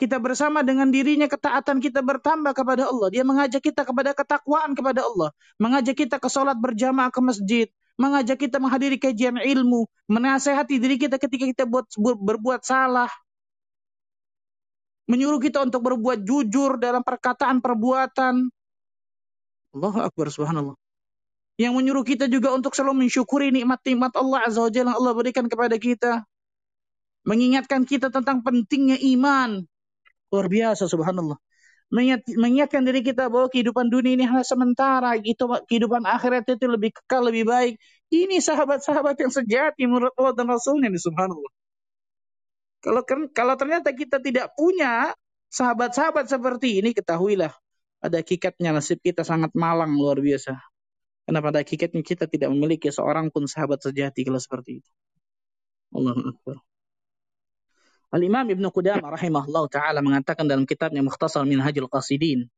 Kita bersama dengan dirinya, ketaatan kita bertambah kepada Allah. Dia mengajak kita kepada ketakwaan kepada Allah. Mengajak kita ke sholat berjamaah ke masjid. Mengajak kita menghadiri kajian ilmu. Menasehati diri kita ketika kita buat, berbuat salah. Menyuruh kita untuk berbuat jujur dalam perkataan perbuatan. Allah Akbar subhanallah yang menyuruh kita juga untuk selalu mensyukuri nikmat-nikmat Allah Azza wa Jalla yang Allah berikan kepada kita. Mengingatkan kita tentang pentingnya iman. Luar biasa subhanallah. Mengingatkan diri kita bahwa kehidupan dunia ini hanya sementara. Kehidupan akhirat itu lebih kekal, lebih baik. Ini sahabat-sahabat yang sejati menurut Allah dan Rasulnya ini subhanallah. Kalau kalau ternyata kita tidak punya sahabat-sahabat seperti ini, ketahuilah pada hakikatnya nasib kita sangat malang luar biasa. Karena pada hakikatnya kita tidak memiliki seorang pun sahabat sejati kalau seperti itu. Allah Akbar. Al-Imam Ibn Qudamah rahimahullah ta'ala mengatakan dalam kitabnya Mukhtasar Minhajul Qasidin.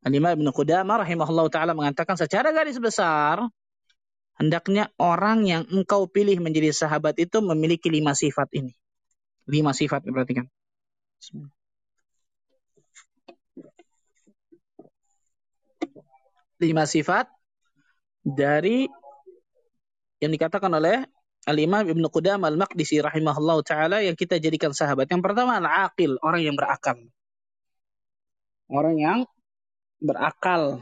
Al-Imam Ibn Qudamah rahimahullah ta'ala mengatakan secara garis besar, hendaknya orang yang engkau pilih menjadi sahabat itu memiliki lima sifat ini. Lima sifat, perhatikan. Lima sifat dari yang dikatakan oleh Al-Imam Ibnu Qudam Al-Maqdisi rahimahullah taala yang kita jadikan sahabat. Yang pertama al-aqil, orang yang berakal. Orang yang berakal.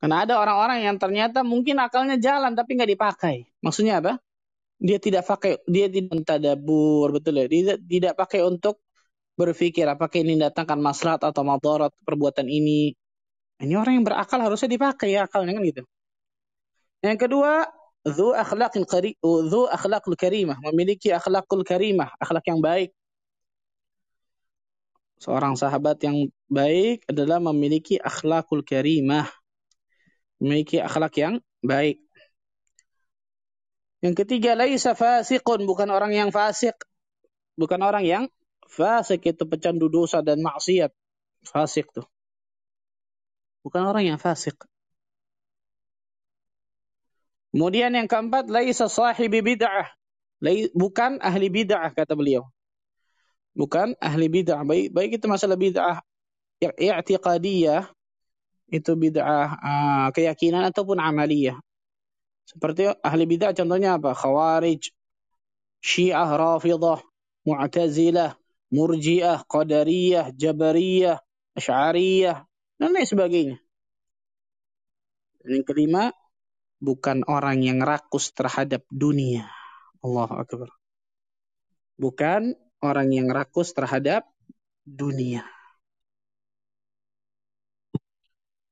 Karena ada orang-orang yang ternyata mungkin akalnya jalan tapi nggak dipakai. Maksudnya apa? Dia tidak pakai, dia tidak tadabur, betul ya? Dia tidak pakai untuk berpikir apakah ini datangkan maslahat atau madarat perbuatan ini ini orang yang berakal harusnya dipakai ya akalnya kan gitu. Yang kedua, Dhu akhlaqil kari, dhu akhlaqul karimah, memiliki akhlakul karimah, akhlak yang baik. Seorang sahabat yang baik adalah memiliki akhlakul karimah. Memiliki akhlak yang baik. Yang ketiga, laisa fasiqun, bukan orang yang fasik. Bukan orang yang fasik itu pecandu dosa dan maksiat. Fasik tuh. Bukan orang yang fasik. Kemudian yang keempat, laisa sahibi bid'ah. Bukan ahli bid'ah kata beliau. Bukan ahli bid'ah. Baik, baik itu masalah bid'ah i'tiqadiyah itu bid'ah uh, keyakinan ataupun amaliyah. Seperti ahli bid'ah contohnya apa? Khawarij, Syiah Rafidah, Mu'tazilah, Murji'ah, Qadariyah, Jabariyah, Asy'ariyah dan lain sebagainya. Yang kelima, bukan orang yang rakus terhadap dunia. Allah Akbar. Bukan orang yang rakus terhadap dunia.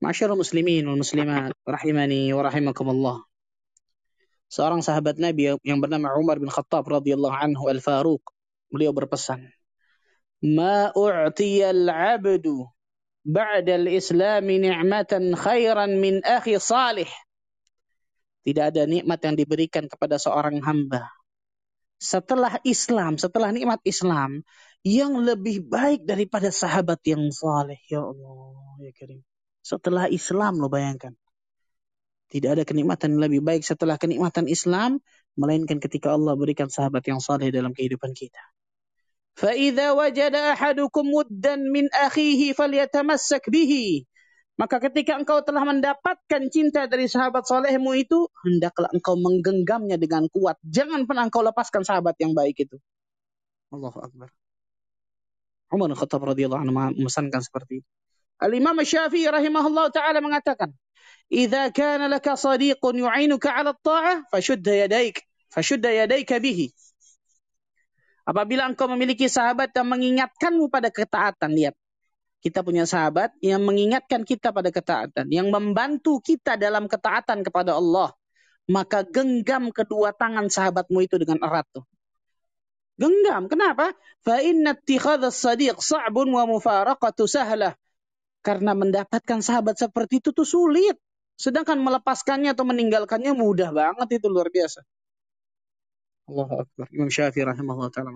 Masyarul muslimin wal muslimat rahimani wa rahimakumullah. Seorang sahabat Nabi yang bernama Umar bin Khattab radhiyallahu anhu al-Faruq, beliau berpesan, "Ma u'tiya al-'abdu ba'da al-islam ni'matan khairan min akhi salih." Tidak ada nikmat yang diberikan kepada seorang hamba setelah Islam, setelah nikmat Islam yang lebih baik daripada sahabat yang saleh. Ya Allah, ya Karim. Setelah Islam lo bayangkan. Tidak ada kenikmatan yang lebih baik setelah kenikmatan Islam melainkan ketika Allah berikan sahabat yang saleh dalam kehidupan kita. فَإِذَا وَجَدَ أَحَدُكُمْ مُدًّا مِنْ أَخِيهِ فَلْيَتَمَسَّكْ بِهِ maka ketika engkau telah mendapatkan cinta dari sahabat solehmu itu, hendaklah engkau menggenggamnya dengan kuat. Jangan pernah engkau lepaskan sahabat yang baik itu. Allahu Akbar. Umar Khattab radhiyallahu anhu memesankan seperti itu. Al-Imam Syafi'i rahimahullah ta'ala mengatakan, "Idza kana laka sadiqun yu'inuka 'ala at-ta'ah, fashudda yadaik, fashudda yadaika bihi." Apabila engkau memiliki sahabat yang mengingatkanmu pada ketaatan, lihat kita punya sahabat yang mengingatkan kita pada ketaatan, yang membantu kita dalam ketaatan kepada Allah, maka genggam kedua tangan sahabatmu itu dengan erat tuh. Genggam. Kenapa? Fa sadiq sa'bun wa mufaraqatu sahlah. Karena mendapatkan sahabat seperti itu tuh sulit. Sedangkan melepaskannya atau meninggalkannya mudah banget itu luar biasa. Allahu Akbar. Imam Syafi'i rahimahullah ta'ala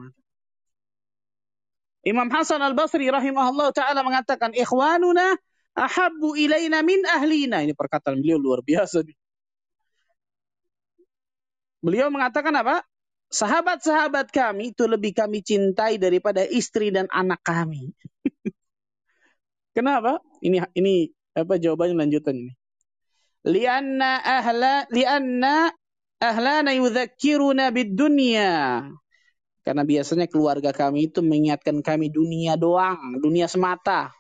Imam Hasan al-Basri rahimahullah ta'ala mengatakan, Ikhwanuna ahabbu ilaina min ahlina. Ini perkataan beliau luar biasa. Beliau mengatakan apa? Sahabat-sahabat kami itu lebih kami cintai daripada istri dan anak kami. *laughs* Kenapa? Ini ini apa jawabannya lanjutan ini. Lianna ahla lianna ahlana yudzakkiruna bid dunya karena biasanya keluarga kami itu mengingatkan kami dunia doang, dunia semata.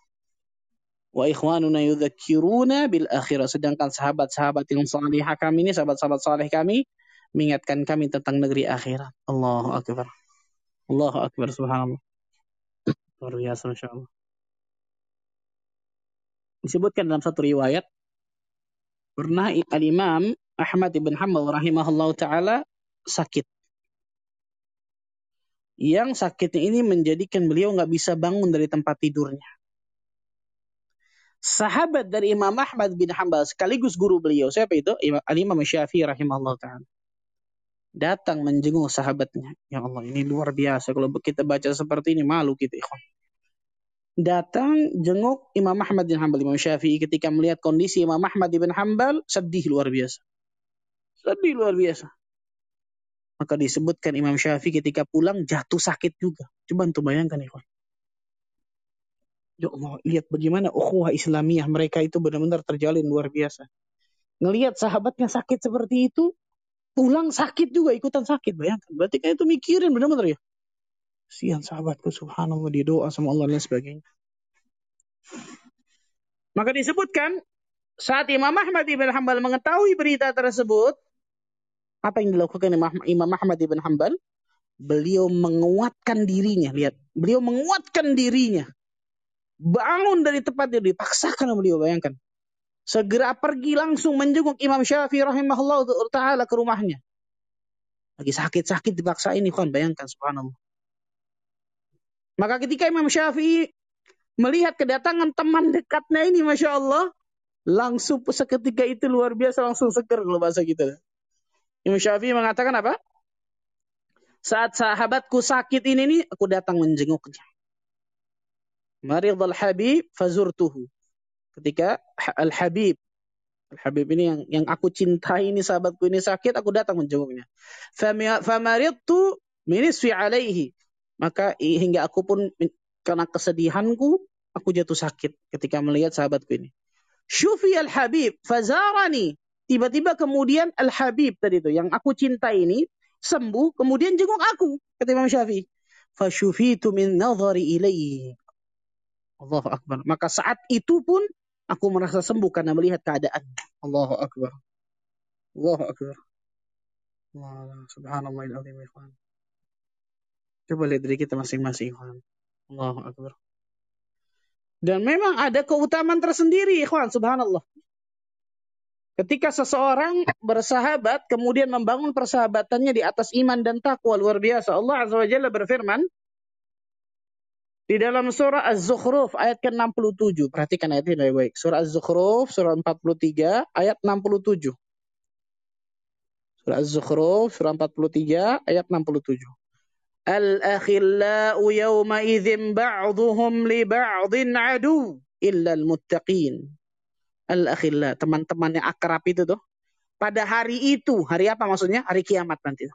Wa ikhwanuna yudhakiruna bil akhirah. Sedangkan sahabat-sahabat yang salihah kami ini, sahabat-sahabat salih kami, mengingatkan kami tentang negeri akhirat. Allahu Akbar. Allahu Akbar, subhanallah. Luar biasa, Masya Allah. Disebutkan dalam satu riwayat, pernah al-imam Ahmad ibn Hanbal rahimahullah ta'ala sakit yang sakitnya ini menjadikan beliau nggak bisa bangun dari tempat tidurnya. Sahabat dari Imam Ahmad bin Hanbal sekaligus guru beliau, siapa itu? Imam Syafi'i rahimahullah ta'ala. Datang menjenguk sahabatnya. Ya Allah, ini luar biasa. Kalau kita baca seperti ini, malu kita. Ikhwan. Datang jenguk Imam Ahmad bin Hanbal, Imam Syafi'i ketika melihat kondisi Imam Ahmad bin Hanbal, sedih luar biasa. Sedih luar biasa. Maka disebutkan Imam Syafi'i ketika pulang jatuh sakit juga. Coba untuk bayangkan ya. Ya Allah, lihat bagaimana ukhuwah Islamiyah mereka itu benar-benar terjalin luar biasa. Ngelihat sahabatnya sakit seperti itu, pulang sakit juga, ikutan sakit. Bayangkan, berarti kan itu mikirin benar-benar ya. Sian sahabatku, subhanallah, dia doa sama Allah dan sebagainya. Maka disebutkan, saat Imam Ahmad ibn Hanbal mengetahui berita tersebut, apa yang dilakukan Imam Ahmad ibn Hanbal? Beliau menguatkan dirinya. Lihat, beliau menguatkan dirinya. Bangun dari tempat dia dipaksakan beliau, bayangkan. segera pergi langsung menjenguk Imam Syafi'i rahimahullah taala ke rumahnya. Lagi sakit-sakit dipaksa ini kan bayangkan subhanallah. Maka ketika Imam Syafi'i melihat kedatangan teman dekatnya ini Masya Allah, langsung seketika itu luar biasa langsung seger kalau bahasa kita. Imam Syafi'i mengatakan apa? Saat sahabatku sakit ini nih, aku datang menjenguknya. Maridul Habib fazurtuhu. Ketika Al-Habib Al-Habib ini yang yang aku cintai ini sahabatku ini sakit, aku datang menjenguknya. Famaridtu minisfi alaihi. Maka hingga aku pun karena kesedihanku, aku jatuh sakit ketika melihat sahabatku ini. Syufi al-Habib, fazarani. Tiba-tiba kemudian al-Habib tadi itu, yang aku cintai ini, sembuh, kemudian jenguk aku, kata Imam Syafi'i. Fasyufitu min nazari ilaihi. Allahu Akbar. Maka saat itu pun aku merasa sembuh karena melihat keadaan. Allahu Akbar. Allahu Akbar. Allah, subhanallah ikhwan. Coba lihat diri kita masing-masing ikhwan. Allahu Akbar. Dan memang ada keutamaan tersendiri ikhwan, subhanallah. Ketika seseorang bersahabat kemudian membangun persahabatannya di atas iman dan takwa luar biasa. Allah Azza wa Jalla berfirman di dalam surah Az-Zukhruf ayat ke-67. Perhatikan ayat ini baik-baik. Surah Az-Zukhruf surah 43 ayat 67. Surah Az-Zukhruf surah 43 ayat 67. Al-akhillau yawma idzin ba'dhuhum li ba'dhin adu illa al-muttaqin al-akhilla, teman-teman yang akrab itu tuh. Pada hari itu, hari apa maksudnya? Hari kiamat nanti.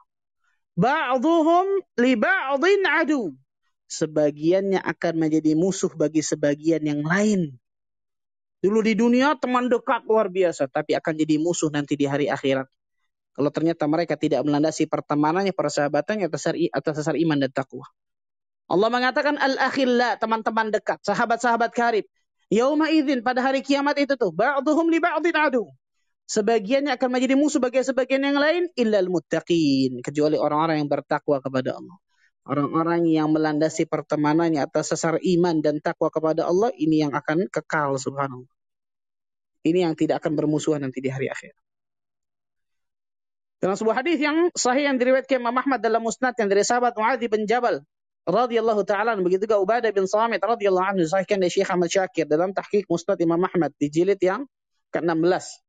Ba'dhuhum li ba'dhin adu. Sebagiannya akan menjadi musuh bagi sebagian yang lain. Dulu di dunia teman dekat luar biasa, tapi akan jadi musuh nanti di hari akhirat. Kalau ternyata mereka tidak melandasi pertemanannya, persahabatannya atas, dasar iman dan takwa. Allah mengatakan al-akhilla, teman-teman dekat, sahabat-sahabat karib. Yauma idzin pada hari kiamat itu tuh ba'dhum li ba'dhin adu. Sebagiannya akan menjadi musuh bagi sebagian yang lain illal muttaqin, kecuali orang-orang yang bertakwa kepada Allah. Orang-orang yang melandasi pertemanannya atas sesar iman dan takwa kepada Allah ini yang akan kekal subhanallah. Ini yang tidak akan bermusuhan nanti di hari akhir. Dalam sebuah hadis yang sahih yang diriwayatkan Imam Ahmad dalam Musnad yang dari sahabat Muadz bin Jabal radhiyallahu taala begitu juga Ubadah bin Samit radhiyallahu anhu disahihkan dari Syekh Ahmad Syakir dalam tahqiq Musnad Imam Ahmad di jilid yang ke-16.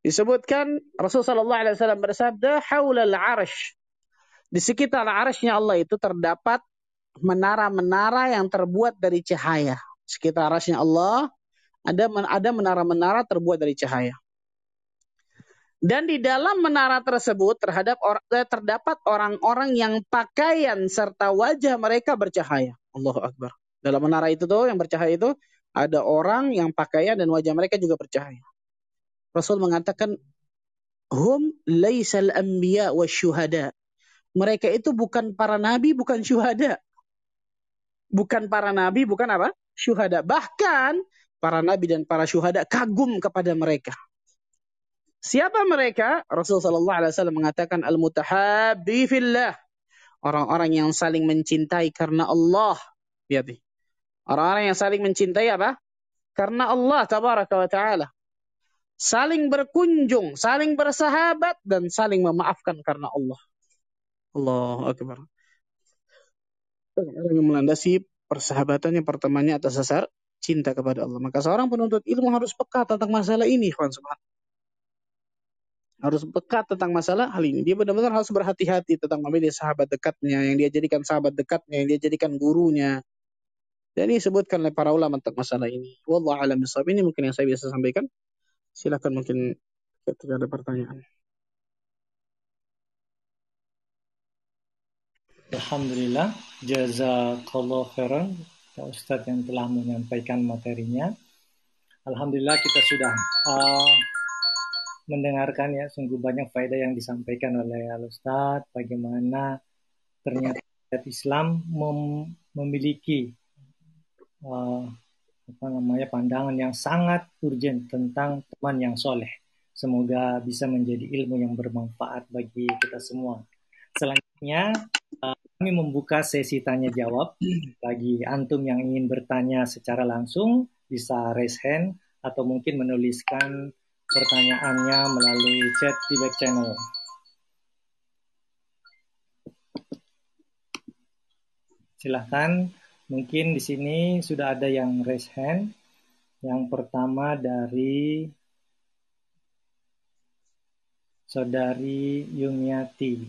Disebutkan Rasul sallallahu alaihi wasallam bersabda haulal arsh di sekitar arasnya Allah itu terdapat menara-menara yang terbuat dari cahaya. Sekitar arasnya Allah ada ada menara-menara terbuat dari cahaya dan di dalam menara tersebut terhadap or, eh, terdapat orang-orang yang pakaian serta wajah mereka bercahaya. Allahu Akbar. Dalam menara itu tuh yang bercahaya itu ada orang yang pakaian dan wajah mereka juga bercahaya. Rasul mengatakan hum laisal anbiya wa syuhada. Mereka itu bukan para nabi, bukan syuhada. Bukan para nabi, bukan apa? Syuhada. Bahkan para nabi dan para syuhada kagum kepada mereka. Siapa mereka? Rasul sallallahu alaihi wasallam mengatakan al-mutahabbi fillah. Orang-orang yang saling mencintai karena Allah. Lihat nih. Orang-orang yang saling mencintai apa? Karena Allah tabaraka wa taala. Saling berkunjung, saling bersahabat dan saling memaafkan karena Allah. Allah akbar. Orang yang melandasi persahabatannya, pertemanannya atas dasar cinta kepada Allah. Maka seorang penuntut ilmu harus peka tentang masalah ini, kawan subhanallah harus pekat tentang masalah hal ini. Dia benar-benar harus berhati-hati tentang memilih sahabat dekatnya, yang dia jadikan sahabat dekatnya, yang dia jadikan gurunya. Dan ini disebutkan oleh para ulama tentang masalah ini. Wallah alam bisawab. Ini mungkin yang saya bisa sampaikan. Silakan mungkin ketika ada pertanyaan. Alhamdulillah, jazakallah khairan Ustadz yang telah menyampaikan materinya. Alhamdulillah kita sudah uh, mendengarkan ya sungguh banyak faedah yang disampaikan oleh Al Ustaz bagaimana ternyata Islam mem memiliki uh, apa namanya pandangan yang sangat urgent tentang teman yang soleh. Semoga bisa menjadi ilmu yang bermanfaat bagi kita semua. Selanjutnya uh, kami membuka sesi tanya jawab bagi antum yang ingin bertanya secara langsung bisa raise hand atau mungkin menuliskan pertanyaannya melalui chat di back channel. Silahkan, mungkin di sini sudah ada yang raise hand. Yang pertama dari Saudari Yumiati.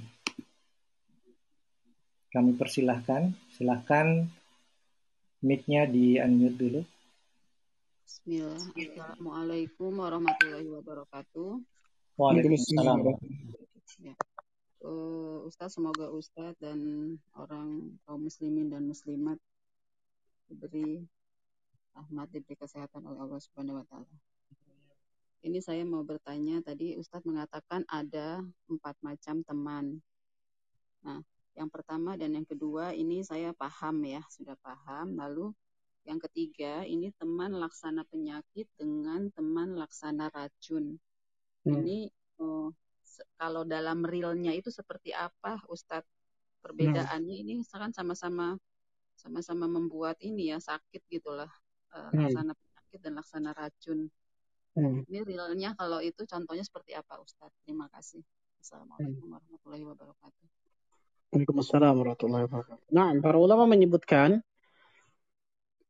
Kami persilahkan, silahkan mic-nya di unmute dulu. Bismillah. Assalamualaikum warahmatullahi wabarakatuh. Waalaikumsalam. Ya. Uh, Ustaz, semoga Ustaz dan orang kaum muslimin dan muslimat diberi rahmat, diberi kesehatan oleh Allah Subhanahu wa taala. Ini saya mau bertanya, tadi Ustadz mengatakan ada empat macam teman. Nah, yang pertama dan yang kedua ini saya paham ya, sudah paham. Lalu yang ketiga ini teman laksana penyakit dengan teman laksana racun. Hmm. Ini oh, kalau dalam realnya itu seperti apa Ustadz? Perbedaannya hmm. ini kan sama-sama sama-sama membuat ini ya sakit gitulah uh, laksana penyakit dan laksana racun. Hmm. Ini realnya kalau itu contohnya seperti apa Ustadz? Terima kasih. Assalamualaikum hmm. warahmatullahi wabarakatuh. Waalaikumsalam warahmatullahi wabarakatuh. Nah, para ulama menyebutkan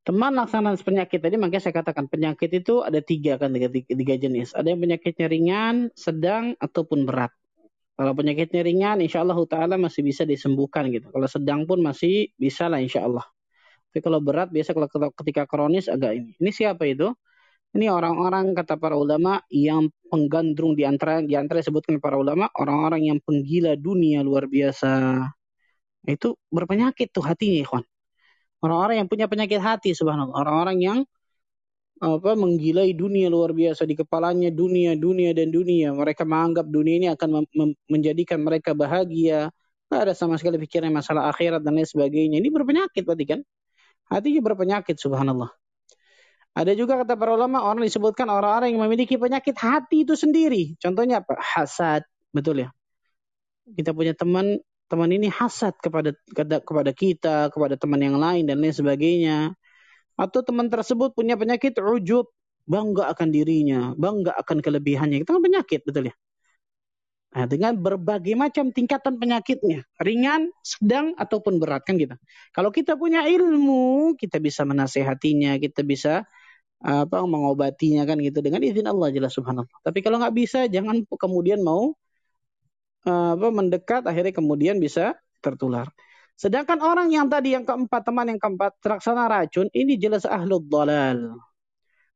teman laksana penyakit tadi makanya saya katakan penyakit itu ada tiga kan tiga, tiga, tiga jenis. Ada yang penyakitnya ringan, sedang ataupun berat. Kalau penyakitnya ringan, insya Allah taala masih bisa disembuhkan gitu. Kalau sedang pun masih bisa lah insya Allah. Tapi kalau berat biasa kalau ketika kronis agak ini. Ini siapa itu? Ini orang-orang kata para ulama yang penggandrung di antara di antara disebutkan para ulama orang-orang yang penggila dunia luar biasa. Itu berpenyakit tuh hatinya, ikhwan. Orang-orang yang punya penyakit hati subhanallah, orang-orang yang apa menggilai dunia luar biasa di kepalanya dunia, dunia dan dunia. Mereka menganggap dunia ini akan menjadikan mereka bahagia. Tidak ada sama sekali pikiran masalah akhirat dan lain sebagainya. Ini berpenyakit berarti kan? Hatinya berpenyakit subhanallah. Ada juga kata para ulama orang disebutkan orang-orang yang memiliki penyakit hati itu sendiri. Contohnya apa? Hasad, betul ya. Kita punya teman, teman ini hasad kepada kepada kita, kepada teman yang lain dan lain sebagainya. Atau teman tersebut punya penyakit ujub, bangga akan dirinya, bangga akan kelebihannya. Itu kan penyakit, betul ya. Nah, dengan berbagai macam tingkatan penyakitnya, ringan, sedang ataupun berat kan kita. Kalau kita punya ilmu, kita bisa menasehatinya, kita bisa apa mengobatinya kan gitu dengan izin Allah jelas subhanallah. Tapi kalau nggak bisa jangan kemudian mau apa mendekat akhirnya kemudian bisa tertular. Sedangkan orang yang tadi yang keempat teman yang keempat terlaksana racun ini jelas ahlul dalal.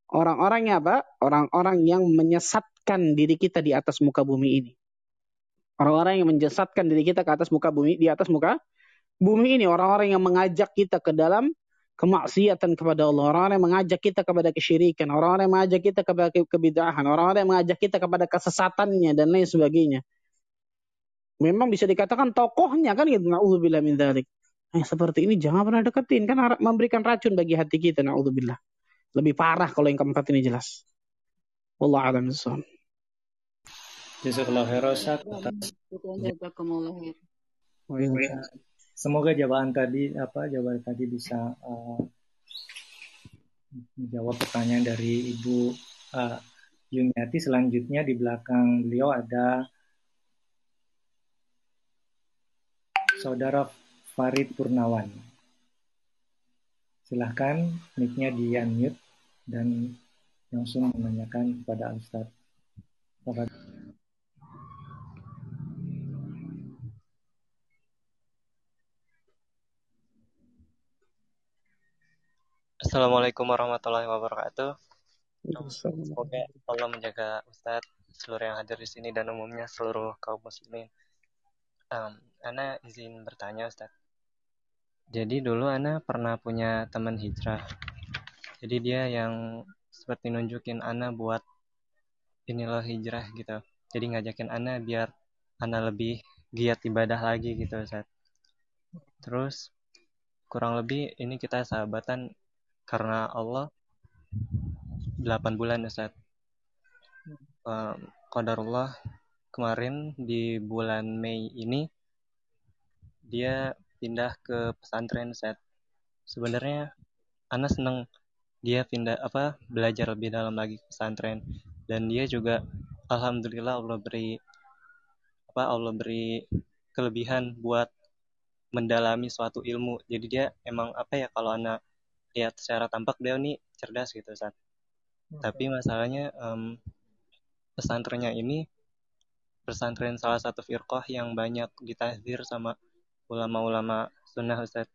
Orang-orangnya apa? Orang-orang yang menyesatkan diri kita di atas muka bumi ini. Orang-orang yang menyesatkan diri kita ke atas muka bumi di atas muka bumi ini orang-orang yang mengajak kita ke dalam kemaksiatan kepada Allah, orang-orang yang mengajak kita kepada kesyirikan, orang-orang yang mengajak kita kepada kebidahan, orang-orang yang mengajak kita kepada kesesatannya dan lain sebagainya. Memang bisa dikatakan tokohnya kan gitu, naudzubillah min dzalik. Nah, seperti ini jangan pernah deketin kan memberikan racun bagi hati kita, naudzubillah. Lebih parah kalau yang keempat ini jelas. Wallah alam bissawab. Jazakallah khairan Semoga jawaban tadi apa jawaban tadi bisa uh, menjawab pertanyaan dari Ibu uh, Yuniati. Selanjutnya di belakang beliau ada Saudara Farid Purnawan. Silahkan mic-nya di unmute dan langsung menanyakan kepada Ustadz. Assalamualaikum warahmatullahi wabarakatuh. Semoga Allah menjaga Ustadz, seluruh yang hadir di sini dan umumnya seluruh kaum muslimin. Um, Ana izin bertanya Ustadz. Jadi dulu Ana pernah punya teman hijrah. Jadi dia yang seperti nunjukin Ana buat inilah hijrah gitu. Jadi ngajakin Ana biar Ana lebih giat ibadah lagi gitu Ustadz. Terus kurang lebih ini kita sahabatan karena Allah 8 bulan Ustaz. Um, Qadarullah kemarin di bulan Mei ini dia pindah ke pesantren Ustaz. Sebenarnya Ana seneng dia pindah apa belajar lebih dalam lagi pesantren dan dia juga alhamdulillah Allah beri apa Allah beri kelebihan buat mendalami suatu ilmu jadi dia emang apa ya kalau anak lihat secara tampak dia nih cerdas gitu saat okay. tapi masalahnya um, pesantrennya ini pesantren salah satu firqah yang banyak ditahdir sama ulama-ulama sunnah Ustaz.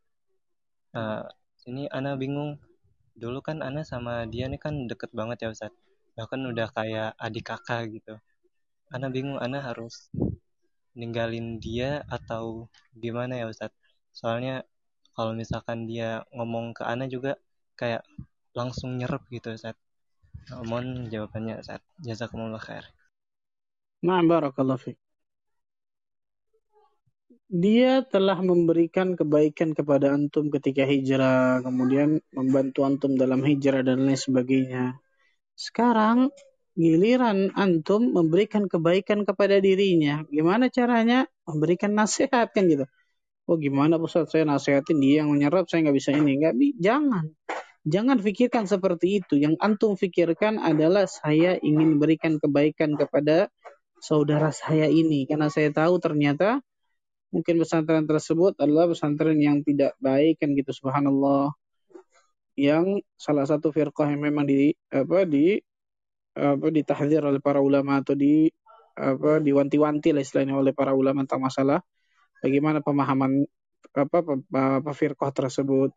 Uh, ini Ana bingung. Dulu kan Ana sama dia nih kan deket banget ya Ustaz. Bahkan udah kayak adik kakak gitu. Ana bingung Ana harus ninggalin dia atau gimana ya Ustaz. Soalnya kalau misalkan dia ngomong ke Ana juga kayak langsung nyerep gitu Ustaz. Mohon jawabannya Ustaz. Jazakumullah khair. Nah, barakallah fiqh dia telah memberikan kebaikan kepada antum ketika hijrah, kemudian membantu antum dalam hijrah dan lain sebagainya. Sekarang giliran antum memberikan kebaikan kepada dirinya. Gimana caranya? Memberikan nasihat kan gitu. Oh gimana Ustaz saya nasihatin dia yang menyerap saya nggak bisa ini. Nggak, jangan. Jangan pikirkan seperti itu. Yang antum pikirkan adalah saya ingin berikan kebaikan kepada saudara saya ini. Karena saya tahu ternyata mungkin pesantren tersebut adalah pesantren yang tidak baik kan gitu subhanallah. Yang salah satu firqah yang memang di apa di apa ditahdir oleh para ulama atau di apa diwanti-wanti lah istilahnya oleh para ulama tentang masalah bagaimana pemahaman apa, apa, apa firqah tersebut.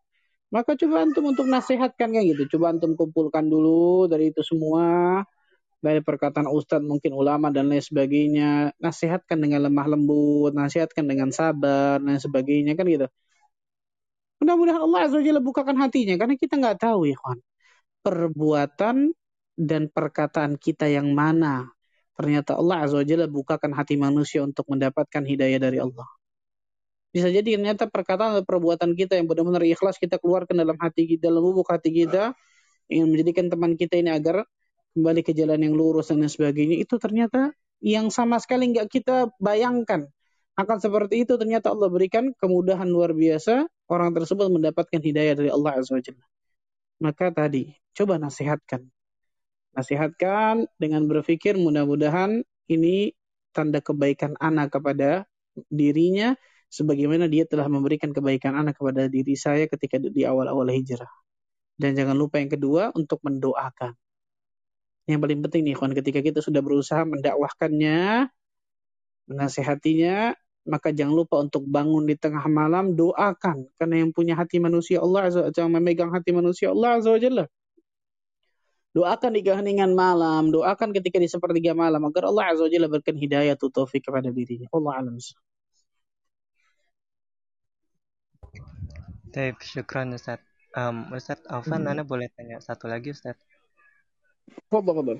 Maka coba antum untuk nasihatkan kan gitu. Coba antum kumpulkan dulu dari itu semua dari perkataan ustadz mungkin ulama dan lain sebagainya. Nasihatkan dengan lemah lembut nasihatkan dengan sabar dan sebagainya kan gitu. Mudah-mudahan Allah azza wajalla bukakan hatinya karena kita nggak tahu ya kawan. Perbuatan dan perkataan kita yang mana? Ternyata Allah azza wajalla bukakan hati manusia untuk mendapatkan hidayah dari Allah. Bisa jadi ternyata perkataan atau perbuatan kita yang benar-benar ikhlas kita keluarkan dalam hati kita dalam lubuk hati kita ingin menjadikan teman kita ini agar kembali ke jalan yang lurus dan sebagainya itu ternyata yang sama sekali nggak kita bayangkan akan seperti itu ternyata Allah berikan kemudahan luar biasa orang tersebut mendapatkan hidayah dari Allah Azza Wajalla. Maka tadi coba nasihatkan. Nasihatkan dengan berpikir mudah-mudahan ini tanda kebaikan anak kepada dirinya sebagaimana dia telah memberikan kebaikan anak kepada diri saya ketika di awal-awal hijrah. Dan jangan lupa yang kedua untuk mendoakan. Yang paling penting nih, kawan, ketika kita sudah berusaha mendakwahkannya, menasehatinya, maka jangan lupa untuk bangun di tengah malam, doakan. Karena yang punya hati manusia Allah Azza yang memegang hati manusia Allah Azza. Doakan di keheningan malam, doakan ketika di sepertiga malam, agar Allah Azza wa Jalla berikan hidayah atau taufik kepada dirinya. Allah alam. Baik, syukran Ustaz. Um, Ustaz Alvan, hmm. Anda boleh tanya satu lagi Ustaz? Fadal, fadal.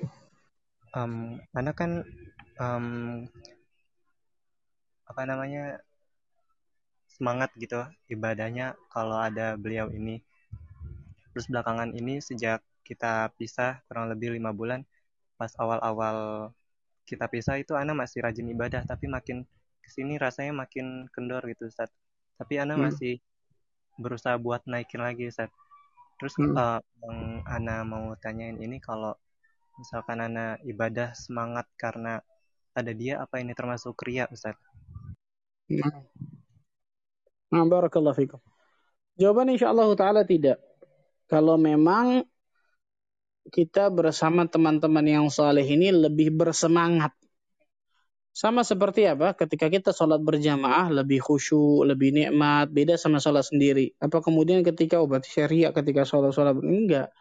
Um, Anda kan um, apa namanya semangat gitu ibadahnya kalau ada beliau ini. Terus belakangan ini sejak kita pisah kurang lebih lima bulan, pas awal-awal kita pisah itu Ana masih rajin ibadah, tapi makin ke sini rasanya makin kendor gitu Ustaz. Tapi Ana hmm. masih berusaha buat naikin lagi Ustaz. Terus hmm. uh, yang Ana mau tanyain ini kalau misalkan Ana ibadah semangat karena ada dia, apa ini termasuk ria Ustaz? Nah, nah barakallahu fikum. Jawaban Allah ta'ala tidak. Kalau memang kita bersama teman-teman yang saleh ini lebih bersemangat. Sama seperti apa? Ketika kita sholat berjamaah lebih khusyuk, lebih nikmat, beda sama sholat sendiri. Apa kemudian ketika obat oh, syariah ketika sholat-sholat enggak?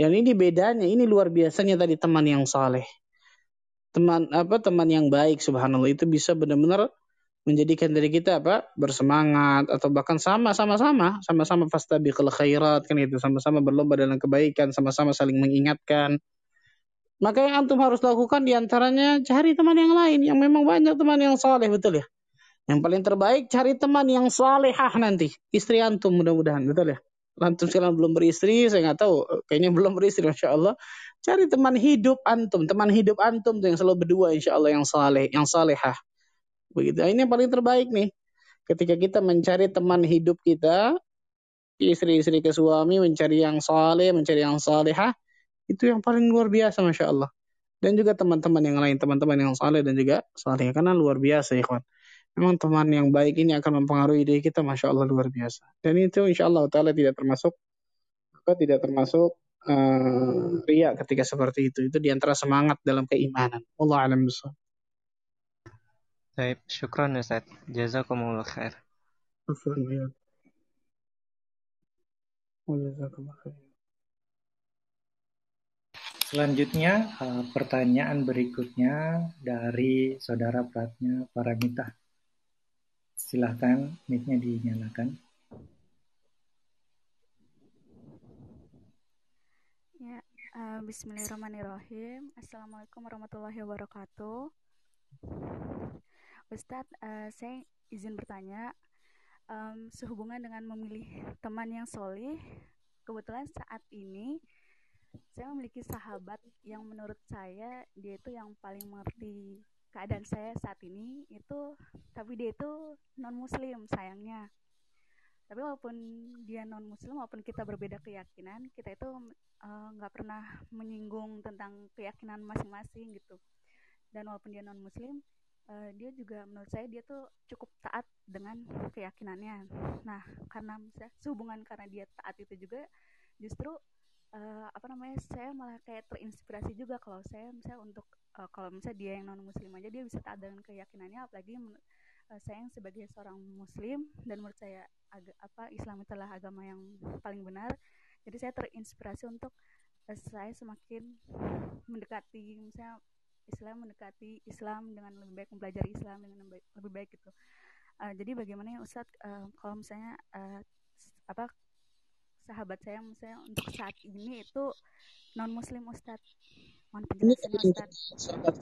Yang ini bedanya, ini luar biasanya tadi teman yang saleh. Teman apa teman yang baik subhanallah itu bisa benar-benar menjadikan diri kita apa bersemangat atau bahkan sama-sama sama sama-sama fastabiqul khairat kan itu sama-sama berlomba dalam kebaikan sama-sama saling mengingatkan maka yang antum harus lakukan di antaranya cari teman yang lain yang memang banyak teman yang saleh betul ya. Yang paling terbaik cari teman yang salehah nanti. Istri antum mudah-mudahan betul ya. Antum sekarang belum beristri, saya nggak tahu. Kayaknya belum beristri, masya Allah. Cari teman hidup antum, teman hidup antum tuh yang selalu berdua, insya Allah yang saleh, yang salehah. Begitu. Ini yang paling terbaik nih. Ketika kita mencari teman hidup kita istri-istri ke suami mencari yang saleh, mencari yang salehah, itu yang paling luar biasa Masya Allah. Dan juga teman-teman yang lain, teman-teman yang saleh dan juga saleh. Karena luar biasa kawan. Memang teman yang baik ini akan mempengaruhi diri kita Masya Allah luar biasa. Dan itu insya Allah Ta'ala tidak termasuk apa tidak termasuk uh, riak ketika seperti itu. Itu di antara semangat dalam keimanan. Allah alam besar. Baik, syukran Ustaz. Jazakumullah khair. Syukran ya. Jazakumullah khair. Selanjutnya uh, pertanyaan berikutnya dari saudara Pratnya Paramita. Silahkan mic-nya dinyalakan. Ya, uh, Bismillahirrahmanirrahim. Assalamualaikum warahmatullahi wabarakatuh. Ustadz, uh, saya izin bertanya, um, sehubungan dengan memilih teman yang solih, kebetulan saat ini saya memiliki sahabat yang menurut saya dia itu yang paling mengerti keadaan saya saat ini itu tapi dia itu non muslim sayangnya. Tapi walaupun dia non muslim walaupun kita berbeda keyakinan kita itu eh, nggak uh, pernah menyinggung tentang keyakinan masing-masing gitu. Dan walaupun dia non muslim uh, dia juga menurut saya dia tuh cukup taat dengan keyakinannya. Nah karena misalnya sehubungan karena dia taat itu juga justru uh, apa namanya saya malah kayak terinspirasi juga kalau saya misalnya untuk uh, kalau misalnya dia yang non muslim aja dia bisa taat dengan keyakinannya apalagi uh, saya yang sebagai seorang muslim dan menurut saya aga, apa Islam itu adalah agama yang paling benar. Jadi saya terinspirasi untuk uh, saya semakin mendekati misalnya Islam mendekati Islam dengan lebih baik mempelajari Islam dengan lebih baik, lebih baik gitu. Uh, jadi bagaimana ya Ustadz? Uh, kalau misalnya uh, apa sahabat saya misalnya untuk saat ini itu non muslim Ustad. Mohon penjelasan Ustad.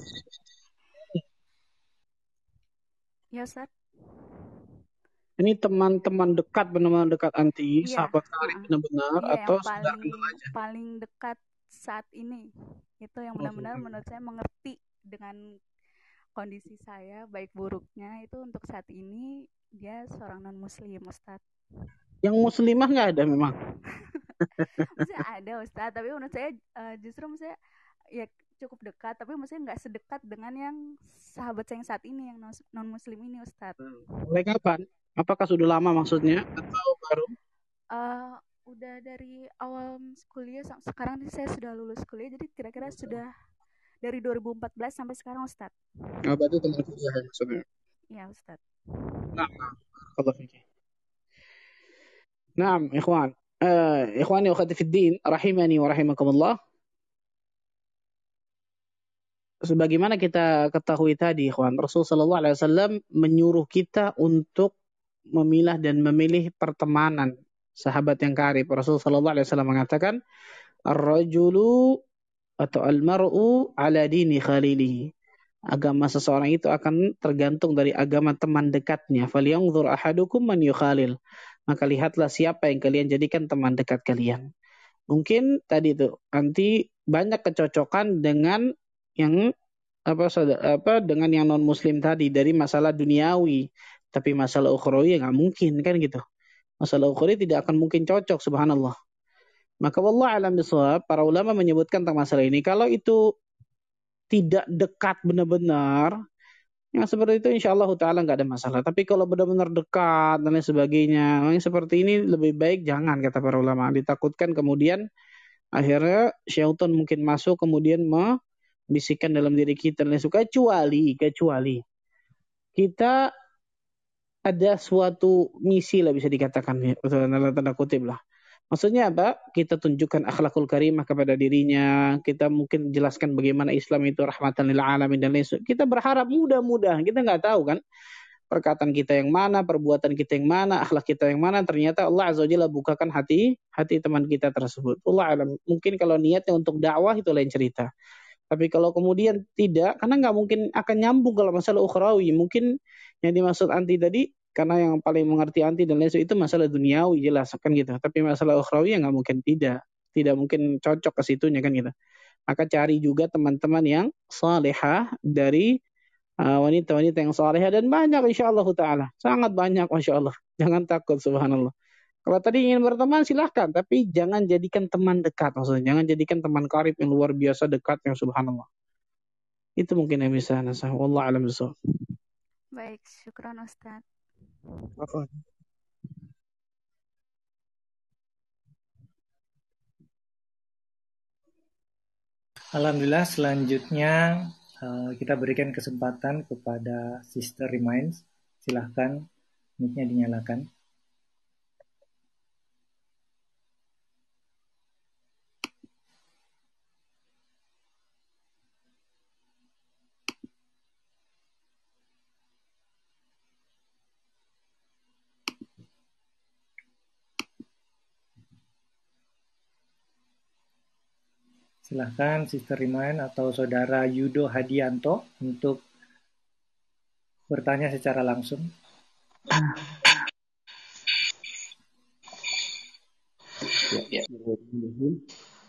Ya Ustad. Ini teman-teman dekat benar-benar dekat anti, iya, sahabat karib benar-benar iya, atau paling, aja? Paling dekat saat ini. Itu yang oh, benar-benar oh, menurut saya mengerti dengan kondisi saya baik buruknya itu untuk saat ini dia seorang non muslim Ustadz. Yang muslimah nggak ada memang. maksudnya ada Ustaz, tapi menurut saya uh, justru maksudnya ya cukup dekat, tapi maksudnya nggak sedekat dengan yang sahabat saya yang saat ini yang non muslim ini Ustaz. Hmm. Mulai kapan? Apakah sudah lama maksudnya atau baru? Uh, udah dari awal kuliah sekarang ini saya sudah lulus kuliah jadi kira-kira sudah dari 2014 sampai sekarang Ustaz. Oh, berarti teman kuliah ya maksudnya. Iya Ustaz. Nah, kalau fikir. نعم إخوان آه إخواني وأخواتي في الدين rahimani wa rahimakumullah sebagaimana kita ketahui tadi ikhwan Rasul sallallahu alaihi wasallam menyuruh kita untuk memilah dan memilih pertemanan sahabat yang karib Rasul sallallahu alaihi wasallam mengatakan ar-rajulu atau al-mar'u ala dini khalilihi agama seseorang itu akan tergantung dari agama teman dekatnya falyanzur ahadukum man yukhalil maka lihatlah siapa yang kalian jadikan teman dekat kalian. Mungkin tadi itu nanti banyak kecocokan dengan yang apa apa dengan yang non muslim tadi dari masalah duniawi. Tapi masalah ukhrawi ya nggak mungkin kan gitu. Masalah ukhrawi tidak akan mungkin cocok subhanallah. Maka wallah alam bisawab para ulama menyebutkan tentang masalah ini. Kalau itu tidak dekat benar-benar yang seperti itu insya Allah Ta'ala nggak ada masalah. Tapi kalau benar-benar dekat dan lain sebagainya, yang seperti ini lebih baik jangan kata para ulama. Ditakutkan kemudian akhirnya syaitan mungkin masuk kemudian membisikkan dalam diri kita dan suka kecuali kecuali kita ada suatu misi lah bisa dikatakan dalam tanda kutip lah Maksudnya apa? Kita tunjukkan akhlakul karimah kepada dirinya. Kita mungkin jelaskan bagaimana Islam itu rahmatan lil alamin dan lain Kita berharap mudah-mudahan. Kita nggak tahu kan perkataan kita yang mana, perbuatan kita yang mana, akhlak kita yang mana. Ternyata Allah azza wajalla bukakan hati hati teman kita tersebut. Allah alam. Mungkin kalau niatnya untuk dakwah itu lain cerita. Tapi kalau kemudian tidak, karena nggak mungkin akan nyambung kalau masalah ukhrawi. Mungkin yang dimaksud anti tadi karena yang paling mengerti anti dan lain itu masalah duniawi jelas kan gitu tapi masalah ukhrawi ya nggak mungkin tidak tidak mungkin cocok ke situnya kan gitu maka cari juga teman-teman yang salehah dari uh, wanita-wanita uh, yang salehah dan banyak insya Allah taala sangat banyak masya Allah jangan takut subhanallah Kalau tadi ingin berteman silahkan, tapi jangan jadikan teman dekat maksudnya. Jangan jadikan teman karib yang luar biasa dekat yang subhanallah. Itu mungkin yang bisa nasah. Wallah alam Baik, syukran Ustaz. Alhamdulillah selanjutnya uh, kita berikan kesempatan kepada Sister Reminds. Silahkan mic-nya dinyalakan. Silahkan Sister Rimain atau Saudara Yudo Hadianto untuk bertanya secara langsung. Ya, ya.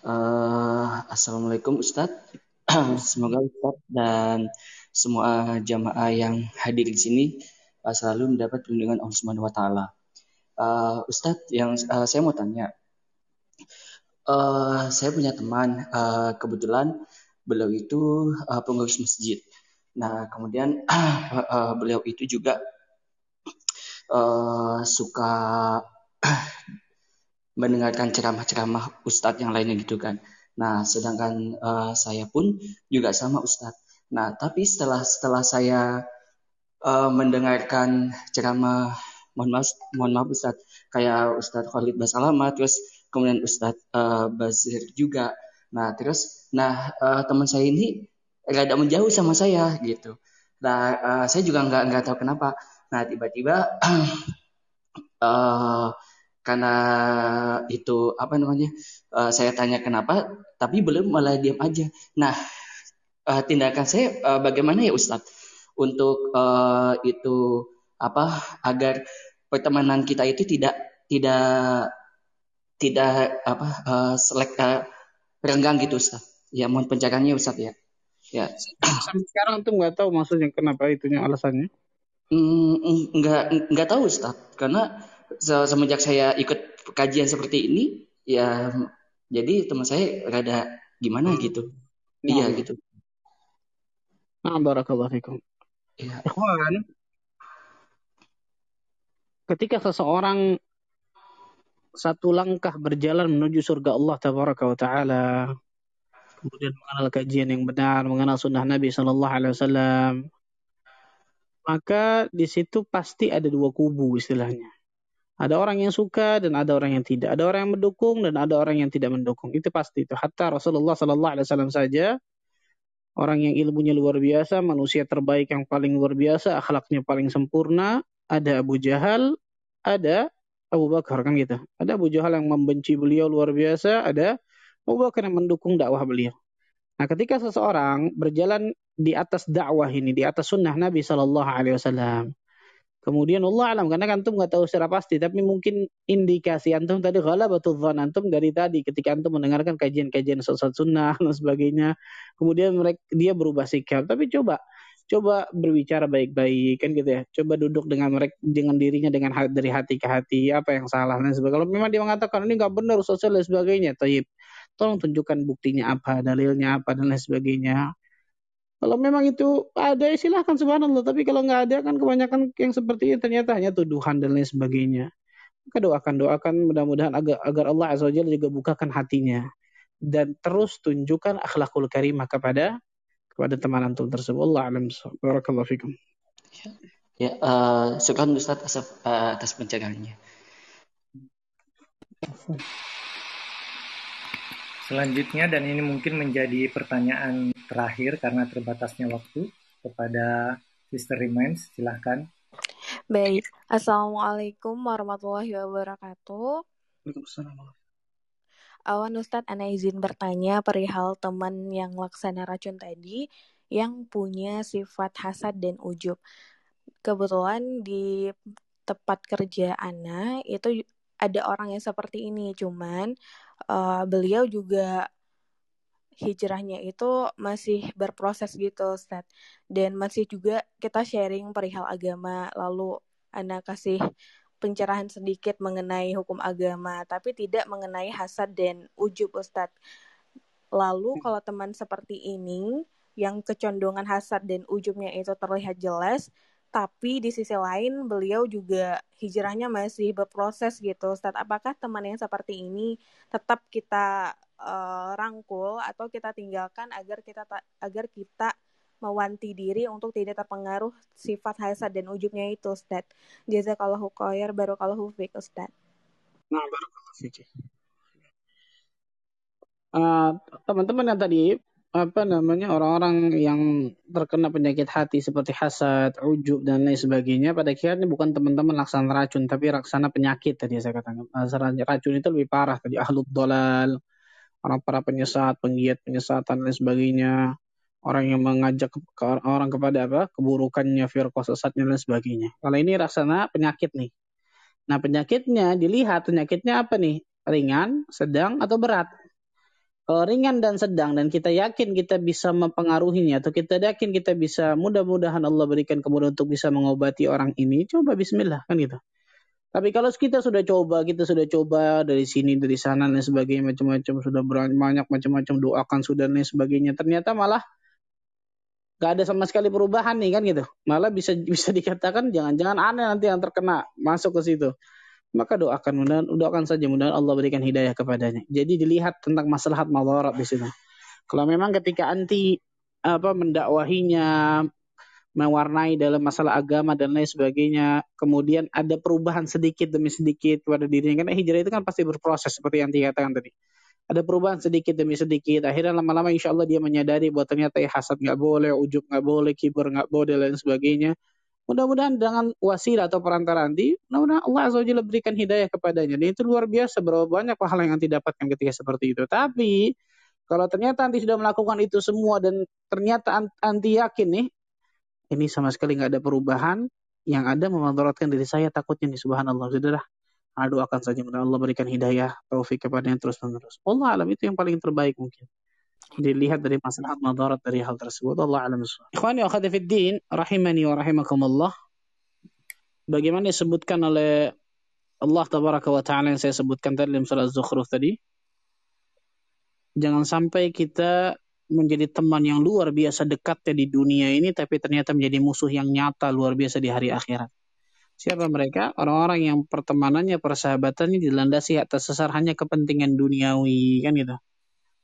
Uh, Assalamualaikum Ustadz. *clears throat* Semoga Ustadz dan semua jamaah yang hadir di sini uh, selalu mendapat perlindungan Allah Subhanahu wa taala. Uh, Ustadz, yang uh, saya mau tanya, Uh, saya punya teman, uh, kebetulan beliau itu uh, pengurus masjid. Nah, kemudian uh, *clears throat* uh, beliau itu juga uh, suka *clears throat* mendengarkan ceramah-ceramah ustadz yang lainnya gitu kan. Nah, sedangkan uh, saya pun juga sama ustadz. Nah, tapi setelah setelah saya uh, mendengarkan ceramah, mohon maaf, mohon maaf ustadz, kayak Ustadz Khalid Basalama, terus kemudian Ustadz uh, Bazir juga. Nah terus, nah uh, teman saya ini rada menjauh sama saya gitu. Nah uh, saya juga nggak nggak tahu kenapa. Nah tiba-tiba uh, *clears throat* karena itu apa namanya uh, saya tanya kenapa, tapi belum malah diam aja. Nah uh, tindakan saya uh, bagaimana ya Ustadz untuk uh, itu apa agar pertemanan kita itu tidak tidak tidak apa uh, selek uh, renggang gitu Ustaz. Ya mohon pencerahannya Ustaz ya. Ya. Sekarang tuh nggak tahu maksudnya kenapa itunya alasannya. Mm, nggak nggak tahu Ustaz karena semenjak saya ikut kajian seperti ini ya jadi teman saya rada gimana gitu. Nah. Iya gitu. Nah, barakallahu fikum. Ya. Ketika seseorang satu langkah berjalan menuju surga Allah tabaraka wa taala. Kemudian mengenal kajian yang benar mengenal sunnah Nabi sallallahu alaihi wasallam. Maka di situ pasti ada dua kubu istilahnya. Ada orang yang suka dan ada orang yang tidak. Ada orang yang mendukung dan ada orang yang tidak mendukung. Itu pasti itu. Hatta Rasulullah sallallahu alaihi wasallam saja orang yang ilmunya luar biasa manusia terbaik yang paling luar biasa akhlaknya paling sempurna ada Abu Jahal ada Abu Bakar kan gitu. Ada Abu Jahal yang membenci beliau luar biasa, ada Abu Bakar yang mendukung dakwah beliau. Nah, ketika seseorang berjalan di atas dakwah ini, di atas sunnah Nabi Shallallahu Alaihi Wasallam, kemudian Allah alam karena antum nggak tahu secara pasti, tapi mungkin indikasi antum tadi betul dzan antum dari tadi ketika antum mendengarkan kajian-kajian sesat sunnah *laughs* dan sebagainya, kemudian mereka dia berubah sikap. Tapi coba coba berbicara baik-baik kan gitu ya. Coba duduk dengan mereka dengan dirinya dengan hati, dari hati ke hati apa yang salah dan sebagainya. Kalau memang dia mengatakan ini nggak benar sosial dan sebagainya taib. Tolong tunjukkan buktinya apa dalilnya apa dan lain sebagainya. Kalau memang itu ada ya silahkan subhanallah. Tapi kalau nggak ada kan kebanyakan yang seperti ini ternyata hanya tuduhan dan lain sebagainya. Maka doakan doakan mudah-mudahan agar agar Allah azza juga bukakan hatinya. Dan terus tunjukkan akhlakul karimah kepada kepada teman antum tersebut. Allah alam. Barakallahu fikum. Ya, uh, syukran Ustaz atas, uh, atas pencerahannya. Selanjutnya dan ini mungkin menjadi pertanyaan terakhir karena terbatasnya waktu kepada Sister Remains, silahkan. Baik, Assalamualaikum warahmatullahi wabarakatuh. Waalaikumsalam. Awan Ustadz, Ana izin bertanya perihal teman yang laksana racun tadi yang punya sifat hasad dan ujub. Kebetulan di tempat kerja Ana itu ada orang yang seperti ini, cuman uh, beliau juga hijrahnya itu masih berproses gitu Ustadz. Dan masih juga kita sharing perihal agama, lalu Ana kasih pencerahan sedikit mengenai hukum agama, tapi tidak mengenai hasad dan ujub Ustadz. Lalu kalau teman seperti ini yang kecondongan hasad dan ujubnya itu terlihat jelas, tapi di sisi lain beliau juga hijrahnya masih berproses gitu Ustadz. Apakah teman yang seperti ini tetap kita uh, rangkul atau kita tinggalkan agar kita agar kita mewanti diri untuk tidak terpengaruh sifat hasad dan ujubnya itu Ustaz. Jazakallahu khair barakallahu fiik Ustaz. Nah, barakallahu fiik. Uh, teman-teman yang tadi apa namanya orang-orang yang terkena penyakit hati seperti hasad, ujub dan lain sebagainya pada akhirnya bukan teman-teman laksana racun tapi laksana penyakit tadi saya katakan. Racun itu lebih parah tadi ahlut dolal, orang para penyesat, penggiat penyesatan dan lain sebagainya orang yang mengajak ke orang kepada apa keburukannya firqah sesatnya dan sebagainya. Kalau ini rasanya penyakit nih. Nah penyakitnya dilihat penyakitnya apa nih ringan, sedang atau berat. Kalau ringan dan sedang dan kita yakin kita bisa mempengaruhinya atau kita yakin kita bisa mudah-mudahan Allah berikan kemudahan untuk bisa mengobati orang ini, coba Bismillah kan gitu. Tapi kalau kita sudah coba, kita sudah coba dari sini, dari sana dan sebagainya macam-macam sudah banyak macam-macam doakan sudah dan sebagainya, ternyata malah nggak ada sama sekali perubahan nih kan gitu. Malah bisa *laughs* bisa dikatakan jangan-jangan aneh nanti yang terkena masuk ke situ. Maka doakan mudah doakan saja mudah Allah berikan hidayah kepadanya. Jadi dilihat tentang masalah madarat di situ. Kalau memang ketika anti apa mendakwahinya mewarnai dalam masalah agama dan lain sebagainya, kemudian ada perubahan sedikit demi sedikit pada dirinya karena hijrah itu kan pasti berproses seperti yang dikatakan tadi ada perubahan sedikit demi sedikit. Akhirnya lama-lama insya Allah dia menyadari bahwa ternyata ya hasad nggak boleh, ujub nggak boleh, kibar nggak boleh, dan sebagainya. Mudah-mudahan dengan wasilah atau perantara nanti, mudah-mudahan Allah Azza berikan hidayah kepadanya. Dan itu luar biasa berapa banyak pahala yang nanti dapatkan ketika seperti itu. Tapi kalau ternyata nanti sudah melakukan itu semua dan ternyata anti yakin nih, ini sama sekali nggak ada perubahan, yang ada memadaratkan diri saya takutnya nih subhanallah. Sudah Nah, doakan saja mudah Allah berikan hidayah, taufik kepada yang terus menerus. Allah alam itu yang paling terbaik mungkin. Dilihat dari masalah madarat dari hal tersebut. Allah alam. Ikhwani wa din, rahimani wa rahimakumullah. Bagaimana disebutkan oleh Allah tabaraka wa ta'ala yang saya sebutkan tadi dalam surah Zukhruf tadi. Jangan sampai kita menjadi teman yang luar biasa dekatnya di dunia ini tapi ternyata menjadi musuh yang nyata luar biasa di hari akhirat. Siapa mereka? Orang-orang yang pertemanannya, persahabatannya dilandasi atas sesar hanya kepentingan duniawi, kan gitu.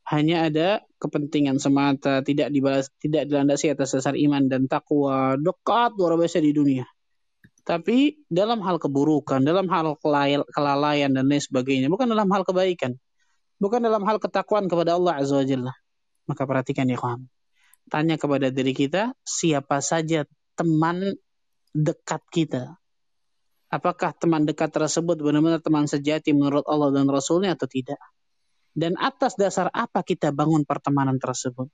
Hanya ada kepentingan semata, tidak dibalas, tidak dilandasi atas sesar iman dan takwa, dekat luar biasa di dunia. Tapi dalam hal keburukan, dalam hal kelalaian dan lain sebagainya, bukan dalam hal kebaikan. Bukan dalam hal ketakwaan kepada Allah Azza wa Jalla. Maka perhatikan ya kawan. Tanya kepada diri kita, siapa saja teman dekat kita apakah teman dekat tersebut benar-benar teman sejati menurut Allah dan Rasulnya atau tidak. Dan atas dasar apa kita bangun pertemanan tersebut.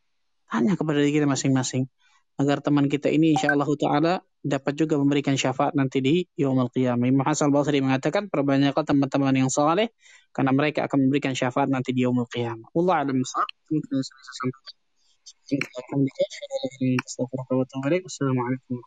Tanya kepada diri kita masing-masing. Agar teman kita ini insya Allah Ta'ala dapat juga memberikan syafaat nanti di Yawmal Qiyamah. Imam Hasan Basri mengatakan perbanyaklah teman-teman yang saleh karena mereka akan memberikan syafaat nanti di Yawmal Qiyamah. Allah alam Assalamualaikum